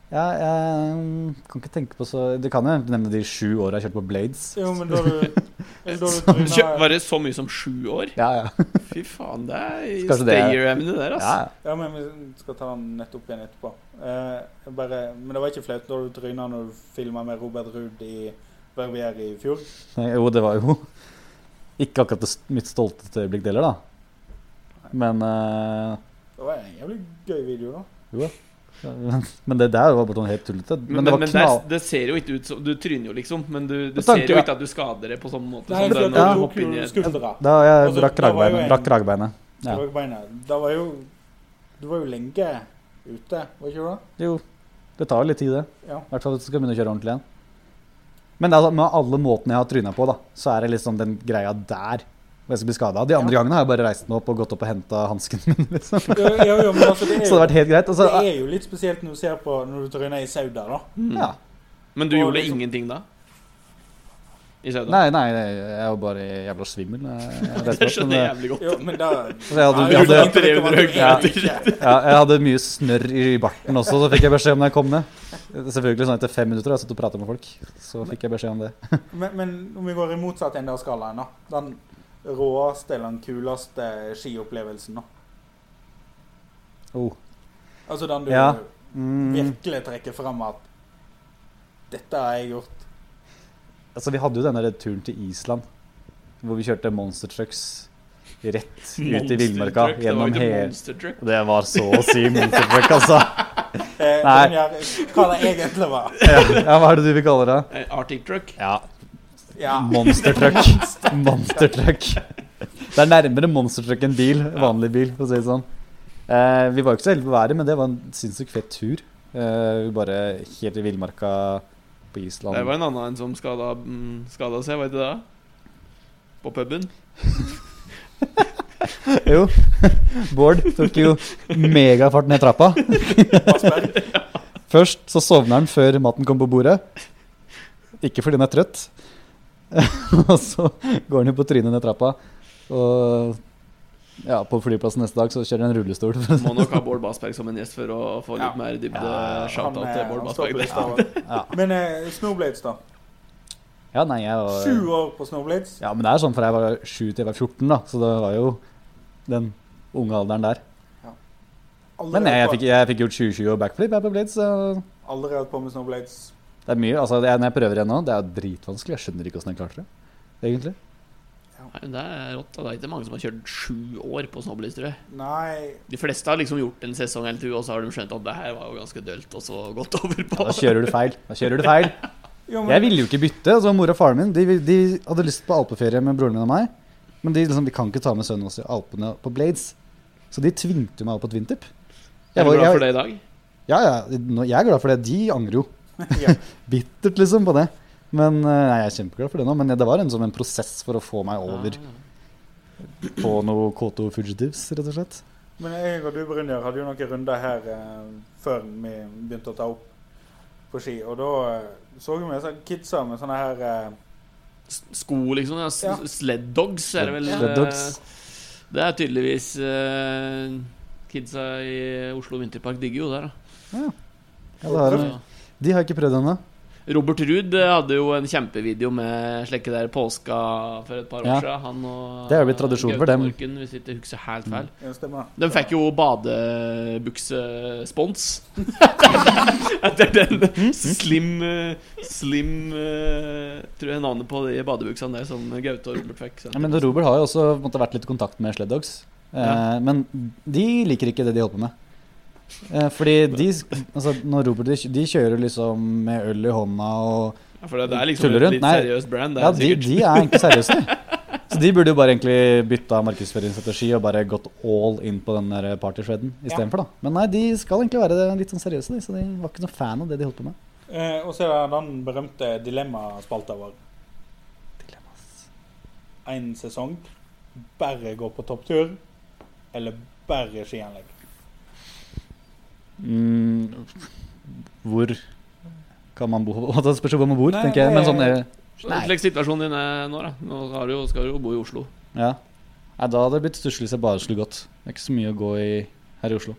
Ja, jeg mm, kan ikke tenke på så Du kan jo nevne de sju åra jeg kjørte på Blades.
Jo, men da du, da du
Var det så mye som sju år?
Ja, ja.
Fy faen, det er
Kanskje det er-
stayer-emne der,
ja,
altså.
ja.
Ja, men vi skal ta den nettopp igjen etterpå. Eh, bare, men det var ikke flaut da du tryna når du filma med Robert Ruud i Verbier i fjor?
Nei, Jo, det var jo ikke akkurat det mitt stolteste øyeblikk deler, da. Men eh,
Det var en jævlig gøy video, da.
Jo da. Men det der var bare sånn helt tullete. Men,
Men,
det
men,
var
men
knall...
det, det ser jo ikke ut som Du tryner jo, liksom, men du, du ser jo ikke at du skader det på sånn måte.
Nei, sånn,
det
skuldra.
Da jeg
Altså,
brakk
da var jo en-
Brakk kragebeinet. Ja.
Da var jo Du var jo lenge ute, var ikke du det?
Jo, det tar jo litt tid, det.
Ja.
I hvert fall hvis du skal begynne å kjøre ordentlig igjen. Men altså, med alle måtene jeg har tryna på, da, så er det liksom den greia der jeg skal bli skada. De andre gangene har jeg bare reist meg opp og gått opp og henta hansken min. Liksom.
Ja, ja, ja, men altså, det, er
Så det
jo,
har vært helt greit. Altså,
det er jo litt spesielt når du ser på når du tar tryner i Sauda, da.
Mm.
ja.
Men du
Og
gjorde
liksom-
ingenting da? I Sauda?
Nei, nei, jeg var jo bare jævla svimmel. Jeg, jeg,
det
jeg,
skjønner jeg jævlig godt.
Jo, men da
jeg hadde- jeg hadde-
det jo at du
Ja.
ja, jeg hadde mye snørr i barten også, så fikk jeg beskjed om da jeg kom ned. Selvfølgelig sånn etter fem minutter har jeg satt og prata med folk. Så fikk jeg beskjed om det.
Men, men om vi går i motsatt ende av skalaen, da. Den råeste eller den kuleste skiopplevelsen, da.
Oh.
Altså den du
Ja. Mm.
virkelig trekker fram at dette har jeg gjort.
Altså, vi hadde jo denne turen til Island, hvor vi kjørte monster trucks rett ut i villmarka gjennom
Det var ikke
hele. Det var så å si monster truck, altså.
Eh,
Nei.
Hva det egentlig var.
Ja, ja, hva er det du vil kalle det?
Eh, Arctic truck.
Ja,
Ja.
monster truck. Monster truck. Det er nærmere monster truck enn bil. Vanlig bil, for å si det sånn. Eh, vi var jo ikke så heldige på været, men det var en sinnssykt fet tur. Eh, vi bare helt i villmarka på Island.
Det var en annen en som skada, mm, skada seg, var det det? På puben.
Jo. Bård tok jo megafart ned trappa. Først så sovner han før maten kom på bordet. Ikke fordi han er trøtt. og så går han jo på trynet ned trappa. Og ja, på flyplassen neste dag så kjører han rullestol.
Må nok ha Bård Basberg som en gjest for å få litt
Ja.
mer dybde.
Ja,
Shout-out til
eh,
Bård Basberg.
på
ja.
Men eh, Snowblades, da.
ja, nei, jeg var
Sju år på Snowblades.
Ja, men det er sånn fra jeg var 7 til jeg var 14, da. Så det var jo den unge alderen der. Men jeg, jeg, fikk, jeg fikk gjort 2020 og backflip jeg på Blades. Så
Aldri hatt på med Snowblades.
Det er mye. Altså, er, når jeg prøver igjen nå, det er dritvanskelig. Jeg skjønner ikke åssen jeg klarte det. Egentlig.
Nei, Det er rått. da. Det er ikke mange som har kjørt sju år på snowblades, tror jeg.
Nei
De fleste har liksom gjort en sesong eller to, og så har de skjønt at det her var jo ganske dølt, og så gått over på
Ja, da kjører du feil. Da kjører du feil.
jo, men,
Jeg ville jo ikke bytte. altså Mor og faren min de, de hadde lyst på alpeferie med broren min og meg. Men de, liksom, de kan ikke ta med sønnen også i Alpene på Blades. Så de tvingte meg opp på Twintip.
Er du glad for det i dag?
Ja, ja, jeg er glad for det. De angrer jo. bittert liksom på det. Men eh, nei, Jeg er kjempeglad for det nå. Men det var en, som en prosess for å få meg over
Ah.
på noe K2 Fugitives, rett og slett.
Men jeg og du, Brynjar, hadde jo noen runder her eh, før vi begynte å ta opp på ski. Og da eh, så vi sånn kidsa med sånne her eh,
Sko, liksom. Ja.
Ja.
Sled dogs er det vel.
Sled dogs.
eh, Det er tydeligvis eh, Kidsa i Oslo Vinterpark digger jo det, da.
Ja, det har,
Så-
de har jeg ikke prøvd ennå.
Robert Ruud eh, hadde jo en kjempevideo med slekke der påska for et par år
Ja.
siden. Han og
Det er jo blitt tradisjon for dem.
Morken, hvis ikke husker helt feil.
ja.
De fikk jo badebuksespons. Etter den slim eh, Slim eh, Tror jeg navnet på de badebuksene der som Gaute og Robert fikk.
Ja, men Robert har jo også måtte, vært litt i kontakt med Sled Dogs. Eh,
Ja.
Men de liker ikke det de holder på med. Eh, fordi de altså, Når Robert de, de kjører liksom med øl i hånda og
Ja, for det, det er liksom
Tuller rundt?
litt
Nei.
seriøst brand. Det
Ja, de, de er egentlig seriøse. Så de burde jo bare egentlig bytta markedsføringsstrategi og bare gått all in på den der partyshredden
Ja.
istedenfor, da. Men nei, de skal egentlig være litt sånn seriøse, de, så de var ikke noen fan av det de holdt på med.
Eh, og så er det den berømte dilemmaspalta vår. Dilemmas. En sesong. Bare gå på topptur, eller bare skianlegg.
Mm, hvor kan man bo? Det spørs hvor man bor,
Nei,
tenker jeg. Men sånn er Nei.
Slik situasjonen din er nå, da. Nå har du, jo- skal du jo bo i Oslo.
Ja. Nei, da hadde det blitt stusslig hvis jeg bare skulle gått. Det er ikke så mye å gå i her i Oslo.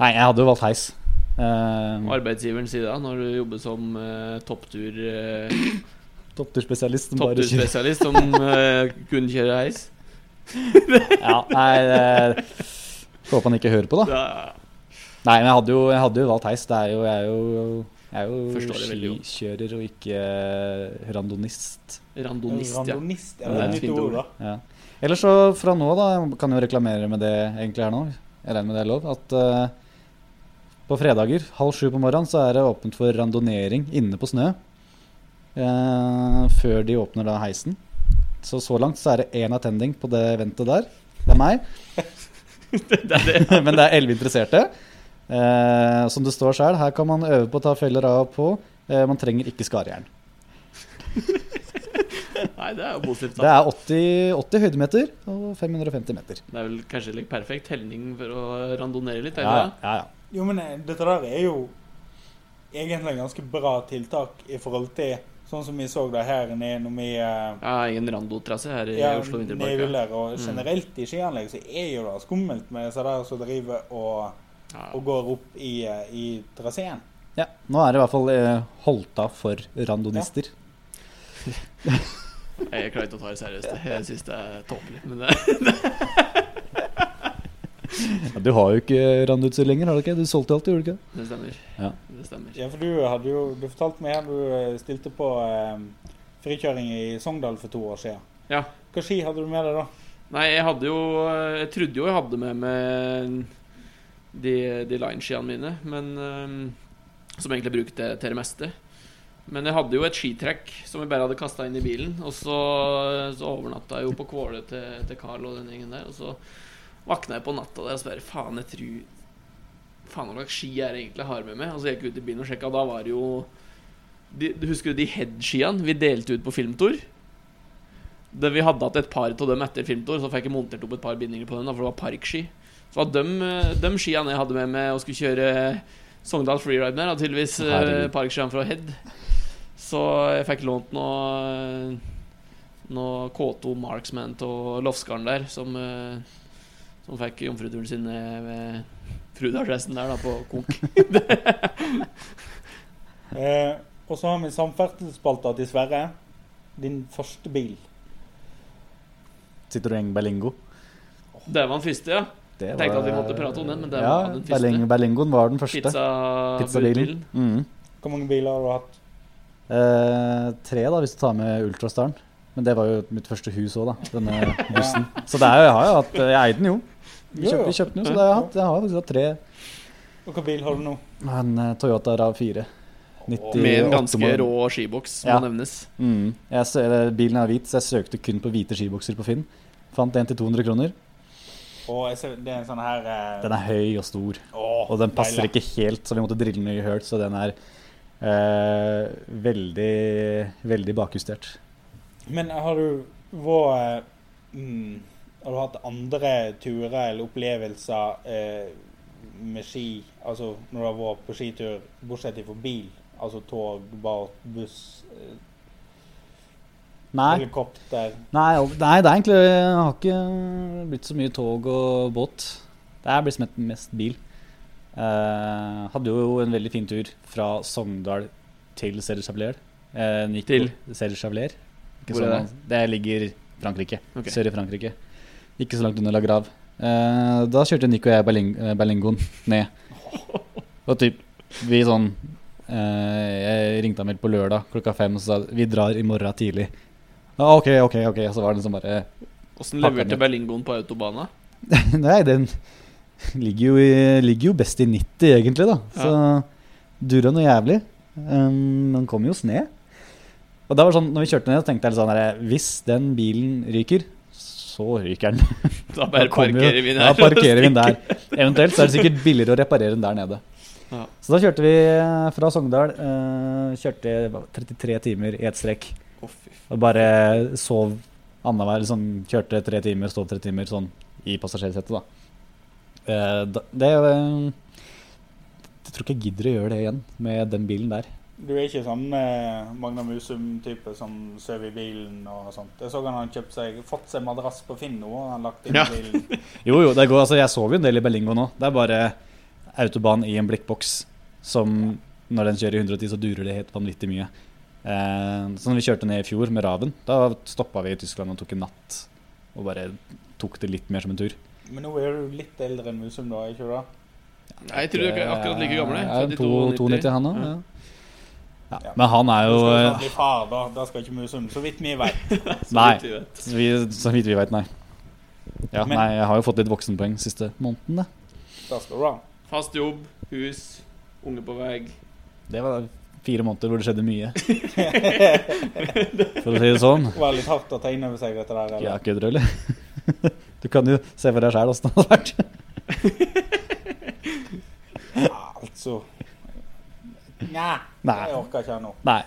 Nei, jeg hadde jo valgt heis.
Uh, arbeidsgiveren sier da, når du jobber som uh, topptur Uh,
Toppturspesialist. som bare kjører-
toppturspesialist som uh, kun kjører heis.
Ja, nei eh, Får håpe han ikke hører på, da.
Da,
Nei, men jeg hadde jo, jeg hadde jo valgt heis. Det er jo, jeg er jo, jeg er jo skikjører og ikke eh, randonist.
randonist, ja.
Randonist, ja.
Det
Det
er
et fint
ord,
ord.
da.
Ja. Ellers så fra nå, da, jeg kan jo reklamere med det egentlig her nå. Jeg regner med det er lov. At uh, på fredager halv sju på morgenen så er det åpent for randonering inne på snø. Uh, før de åpner da heisen. Så så langt så er det én attending på det eventet der. Det er meg.
det er det.
Men det er elleve interesserte. Eh, som det står sjøl, her kan man øve på å ta feller av og på. Eh, man trenger ikke skarejern.
Nei, det er jo positivt.
Det er 80, 80 høydemeter og 550 meter.
Det er vel kanskje litt perfekt helning for å randonere litt?
Ja,
Eller?
ja, ja.
Jo, men eh, dette der er jo egentlig en ganske bra tiltak i forhold til sånn som vi så det her nede når vi eh,
Ja, ingen randotrasse her i
ja,
Oslo Vinterpark. ja.
Og
Mm.
generelt i skianlegg så er jo det skummelt med disse der som driver og. Og går opp i, eh, i traseen.
ja. Nå er det i hvert fall eh, holdt av for randonister.
Jeg klarer ikke å ta det seriøst. Jeg syns det er tåpelig. Men det,
Ja, du har jo ikke randutstyr lenger, har du ikke? Du solgte alt, gjorde du ikke?
det stemmer.
Ja.
Det stemmer.
Ja, for du hadde jo Du fortalte meg her du eh, stilte på eh, frikjøring i Sogndal for to år siden.
Ja.
Hva ski hadde du med deg da?
Nei, jeg hadde jo Jeg trodde jo jeg hadde med meg de, de lineskiene mine, men øhm, Som egentlig brukte til, til det meste. Men jeg hadde jo et skitrekk som jeg bare hadde kasta inn i bilen. Og så, så overnatta jeg jo på Kvåle til, til Carl og den gjengen der. Og så våkna jeg på natta der og så Faen, jeg tror Faen, hva slags ski er det egentlig jeg har med meg? Og så gikk jeg ut i bilen og sjekka, og da var det jo de, Husker du de head-skiene vi delte ut på filmtour? Vi hadde hatt et par av dem etter filmtour, så fikk jeg montert opp et par bindinger på da, for det var parkski. Så var de, eh, skiene jeg hadde med meg og skulle kjøre Sogndal freeride med, tydeligvis eh, parkskiene fra Head. Så jeg fikk lånt noe Noe K2 Marksman av Lofsgarden der, som, eh, som fikk jomfruturen sin ved med Frudalshesten der, da, på Konk.
Eh, og så har vi samferdselsspalta til Sverre. Din første bil.
Citroën Berlingo.
Det var den første, ja.
Det
Jeg tenkte at vi måtte prate om den, men det
ja,
var den første.
Berling, Berlingoen var den første.
Pizza-
Pizzabilen. Mm.
Hvor mange biler har du hatt?
Eh, tre, da, hvis du tar med Ultrastaren. Men det var jo mitt første hus òg, da. Denne bussen. Så det er jeg har jo hatt Jeg eide den jo. Vi kjøpte, vi kjøpte den jo, så det har jeg hatt. Jeg har faktisk hatt tre.
Og hvilken bil har du nå?
En eh, Toyota RAV4.
Med en ganske rå skiboks, må
Ja.
nevnes.
Mm. Jeg, bilen er hvit, så jeg søkte kun på hvite skibokser på Finn. Fant en til 200 kroner.
Og ser, det er en sånn her uh...
Den er høy og stor.
Oh,
Og den passer
deilig.
ikke helt, så vi måtte drille den i høl, så den er uh, veldig, veldig bakjustert.
Men har du vært eh, mm, Har du hatt andre turer eller opplevelser eh, med ski? Altså når du har vært på skitur, bortsett fra bil? Altså tog, båt, buss, eh,
Nei,
helikopter?
nei, nei, det er egentlig Jeg har ikke blitt så mye tog og båt. Det er blitt mest- mest bil. Eh, hadde jo en veldig fin tur fra Sogndal til Serre-Chavalier. Eh,
Til?
Serre-Chavalier.
Hvor er
sånn- Det ligger Frankrike.
Okay.
Sør i Frankrike. Ikke så langt unna La Grave. Eh, da kjørte Nico og jeg Berling, Berlingoen ned. Og typ, vi sånn eh, Jeg ringte ham vel på lørdag klokka fem og sa vi drar i morgen tidlig. Ja, ok, ok, ok. Så var det liksom bare
Åssen leverte. Berlingoen på autobana?
Nei, den ligger jo, i, ligger jo best i 90, egentlig, da. Så durer noe jævlig. Um, den kom jo sned Og da var sånn, når vi kjørte ned, så tenkte jeg litt sånn her, Hvis den bilen ryker, så ryker den.
Da bare
Da parkerer jo-
vi
her.
Da
parkerer vi den der. Eventuelt så er det sikkert billigere å reparere den der nede.
Ja.
Så da kjørte vi eh, fra Sogndal. Uh, kjørte 33 timer i ett strekk. Og bare sov annenhver. Liksom, kjørte tre timer, sov tre timer sånn i passasjersetet, da. Eh, da det eh, Jeg tror ikke jeg gidder å gjøre det igjen med den bilen der.
Du er ikke sånn eh, Magna Musum-type som sover i bilen og sånt. Jeg så han har kjøpt seg, fått seg madrass på Finn nå, og han lagt inn
Ja.
i bilen.
Jo, jo, det går, altså Jeg sover jo en del i Berlingo nå. Det er bare autobahn i en blikkboks som Når den kjører i 110, så durer det helt vanvittig mye. Eh, så når vi kjørte ned i fjor med Raven, da stoppa vi i Tyskland og tok en natt. Og bare tok det litt mer som en tur.
Men nå er du litt eldre enn Musum, da, ikke du da?
Nei, jeg tror dere er akkurat like gamle.
Ja,
Født i
92,
92.
han òg.
Ja.
Ja. Ja. Men han er
jo
jo
skal
eh,
far, da. Da skal ikke Musum, så vidt vi vet.
Nei.
vi.
Så, vi, så vidt vi veit, nei. Ja,
Men-
nei, jeg har jo fått litt voksenpoeng siste måneden, det.
Da skal du ha.
Fast jobb, hus, unge på vei.
Det var fire måneder hvor det skjedde mye. For å si det sånn.
Det var litt hardt å ta inn over seg dette der.
Ja,
Eller?
kødder du, eller? Du kan jo se for deg sjæl åssen det hadde vært.
Ja, altså Nja,
Nei.
jeg orker ikke nå.
Nei,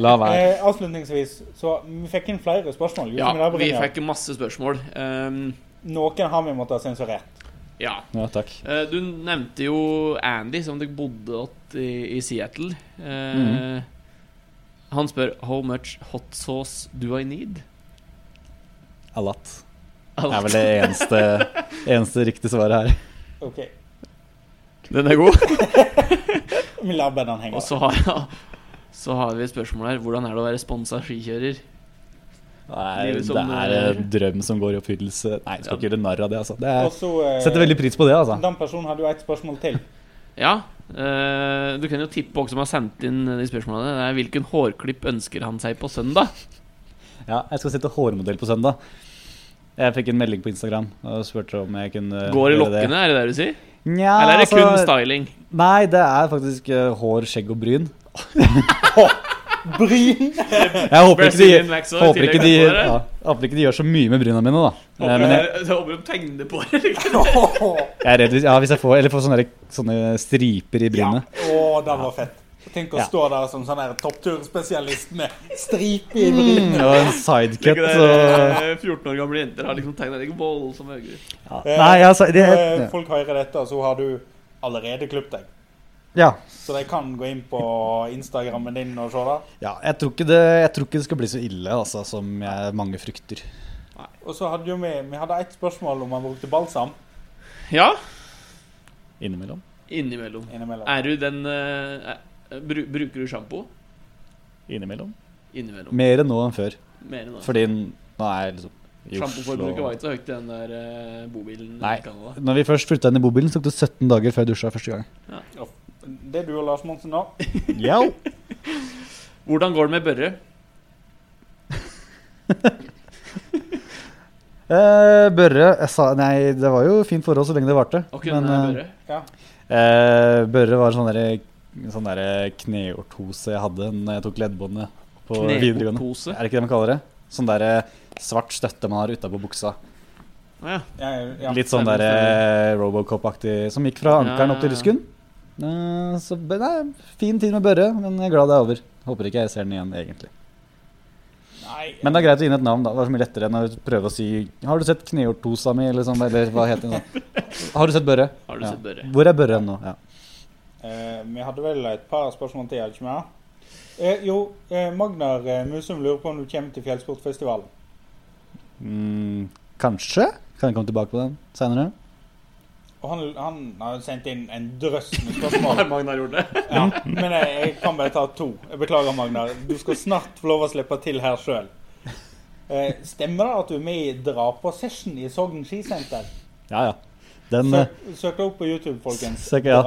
la være.
Eh, avslutningsvis, så vi fikk inn flere spørsmål.
Ja,
vi
fikk masse spørsmål. Um,
Noen har vi måttet ha sensurert.
Ja.
Ja, takk.
Eh, du nevnte jo Andy, som dere bodde åt i, i Seattle.
Mm.
Han spør How much hot sauce do I need?
A lot. Det er vel det eneste, eneste riktige svaret her.
Ok,
Den er god.
vi lar bare den henge.
Og så har, så har vi et spørsmål her. Hvordan er det å være sponsa skikjører?
Nei, det
som,
er en drøm som går i oppfyllelse. Nei, jeg skal ikke gjøre narr av det, altså. Det er,
Også, eh,
setter veldig pris på det, altså.
Den personen hadde jo et spørsmål til.
Ja, eh, du kan jo tippe hvem som har sendt inn de spørsmålene. Det er Hvilken hårklipp ønsker han seg på søndag?
Ja, jeg skal sette hårmodell på søndag. Jeg fikk en melding på Instagram og spurte om jeg kunne
Går i lokkene, er det det du sier?
Nja,
Eller er det kun
altså,
styling?
Nei, det er faktisk uh, hår, skjegg og bryn.
Bryn!
Jeg håper ikke de, håper ikke de, ja, håper ikke de gjør så mye med bryna mine, da. Eh,
Håper
Men jeg,
jeg, håper de tegner på det.
jeg er redd hvis, ja, hvis jeg får, eller får sånne, sånne striper i
Ja.
brynet.
Å, det var fett. Tenk å
Ja.
stå der som sånn toppturspesialist med stripe i
Mm,
brynet.
og en sidecut og
det, eh, 14 år gamle jenter har liksom tegna like voldsomme øyne.
ja. Nei, altså det, ja.
folk hører dette, så har du allerede klippet deg.
Ja.
Så de kan gå inn på Instagrammen din og se det.
ja jeg, tror ikke det, jeg tror ikke det skal bli så ille altså, som jeg, mange frykter.
Og så hadde jo vi, vi hadde et spørsmål om man brukte balsam
Ja,
Innimellom.
innimellom.
innimellom.
Er du den uh, bru, Bruker du sjampo?
Innimellom.
Innimellom.
Mer enn nå enn før.
Mer enn det.
Fordi nå er jeg liksom
Sjampoforbruket var ikke så høyt i den der uh, bobilen
Nei. Når vi først flytta inn i bobilen, så tok det 17 dager før jeg dusja første gang.
Det er du og Lars Monsen nå.
Ja.
Hvordan går det med Børre?
Eh, Børre jeg sa, Nei, det var jo fint forhold så lenge det varte.
Okay,
Men,
kunne
eh,
Børre?
eh, Børre var sånn derre sånn der kneortose jeg hadde når jeg tok leddbåndet på videregående. Er det ikke det man kaller det? Sånn derre svart støtte man har utapå buksa.
Ja.
Ja, ja.
Litt sånn
der
derre Robocop-aktig som gikk fra ankelen opp til
ja, ja.
lysken. Eh, så nei, fin tid med Børre, men jeg er glad det er over. Håper ikke jeg ser den igjen, egentlig.
Nei,
Men det er greit å gi den et navn, da. Det er så mye lettere enn å prøve å si Har du sett kneortosa mi, eller sånn, eller hva heter den? sånn? Har du sett Børre?
Har du
Ja.
sett Børre?
Hvor er Børre nå? Ja.
eh, vi hadde vel et par spørsmål til, hadde ikke vi? Eh, jo, eh, Magnar eh, Musum lurer på om du kommer til Fjellsportfestivalen.
Mm, kanskje? Kan jeg komme tilbake på den seinere?
Og han, han har sendt inn en drøss med spørsmål.
Magnar gjorde det?
Ja, men jeg, jeg kan bare ta to. Jeg beklager, Magnar. Du skal snart få lov å slippe til her sjøl. Eh, stemmer det at du er med i Dra på session i Sogn skisenter?
Ja, ja. Den eh,
Søk, søk det opp på YouTube, folkens.
Søk, ja.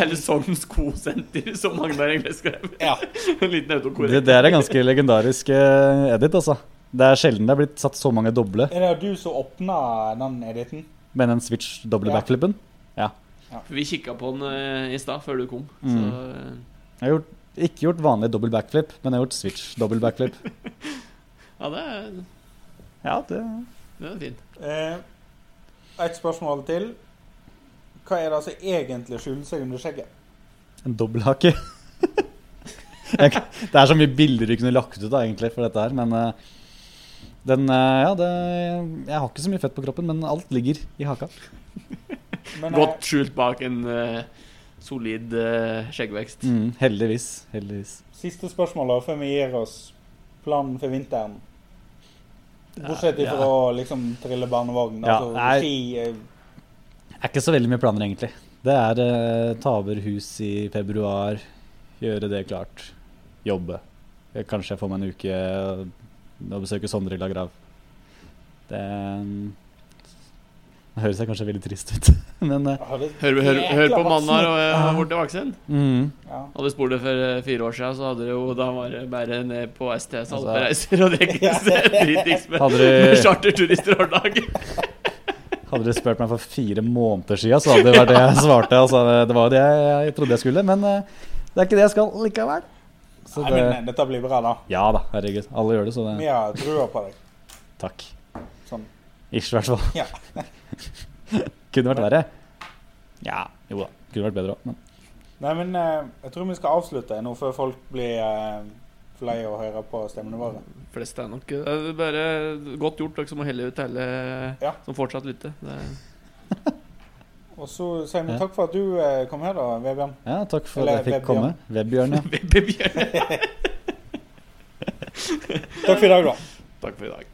Eller
session.
Skosenter, som Magnar egentlig skrev.
Ja.
En liten
det,
autokorrekt.
det er en ganske legendarisk eh, edit, altså. Det er sjelden det er blitt satt så mange doble
Er det du som åpna den editen?
Med den switch doble
Ja.
backflippen.
Vi kikka på den eh, i stad, før du kom.
Mm.
Så
Jeg har gjort Ikke gjort vanlig dobbel backflip, men jeg har gjort switch dobbel backflip.
Ja, det er,
Ja, det
det er fint.
Eh, et spørsmål til. Hva er det som egentlig skjuler seg under skjegget?
En dobbelthake. Det er så mye bilder vi kunne lagt ut da, egentlig for dette her, men eh, den eh, Ja, det Jeg har ikke så mye fett på kroppen, men alt ligger i haka.
Men,
Godt skjult bak en uh, solid uh, skjeggvekst.
Mm, heldigvis. Heldigvis.
eh, siste spørsmål da, før vi gir oss planen for vinteren. Bortsett
Ja,
fra å liksom trille barnevogn.
Ja,
altså
nei.
ski eh,
er ikke så veldig mye planer, egentlig. Det er uh, ta over hus i februar, gjøre det klart, jobbe. Eh, Kanskje jeg får meg en uke og besøke Sondre i Lagrav. Det det høres kanskje veldig trist ut, men eh,
det
Hør, hør, hør på mannen her og har blitt voksen.
mm,
Ja.
Hadde du spurt det for eh, fire år siden, så hadde det jo Da var det bare ned på STS
Altså-
alpereiser og drikkes dritings med,
Hadde du-
med charterturister hver dag.
Hadde du spurt meg for fire måneder siden, så hadde det vært det jeg svarte. Altså, det var jo det jeg, jeg trodde jeg skulle, men eh, det er ikke det jeg skal likevel. Så
Nei,
det,
men eh, dette blir bra, da.
ja da, herregud. Alle gjør det, så
Vi
det
har trua på deg.
Takk.
Sånn.
Ish, i hvert fall.
Ja.
Kunne vært verre. Ja, jo da. Kunne vært bedre òg, men
Nei, men eh, jeg tror vi skal avslutte nå før folk blir uh, lei av å høre på stemmene våre.
Flest er nok Det er bare godt gjort, dere som må helle ut hele
Ja.
som fortsatt lytter. Det
Og så sier vi takk for at du eh, kom her, da, Vebjørn.
ja, takk for
Eller
at jeg fikk
Vebjørn.
komme. Vebjørn, ja.
Vebjørn.
Takk for i dag, da.
Takk for i dag.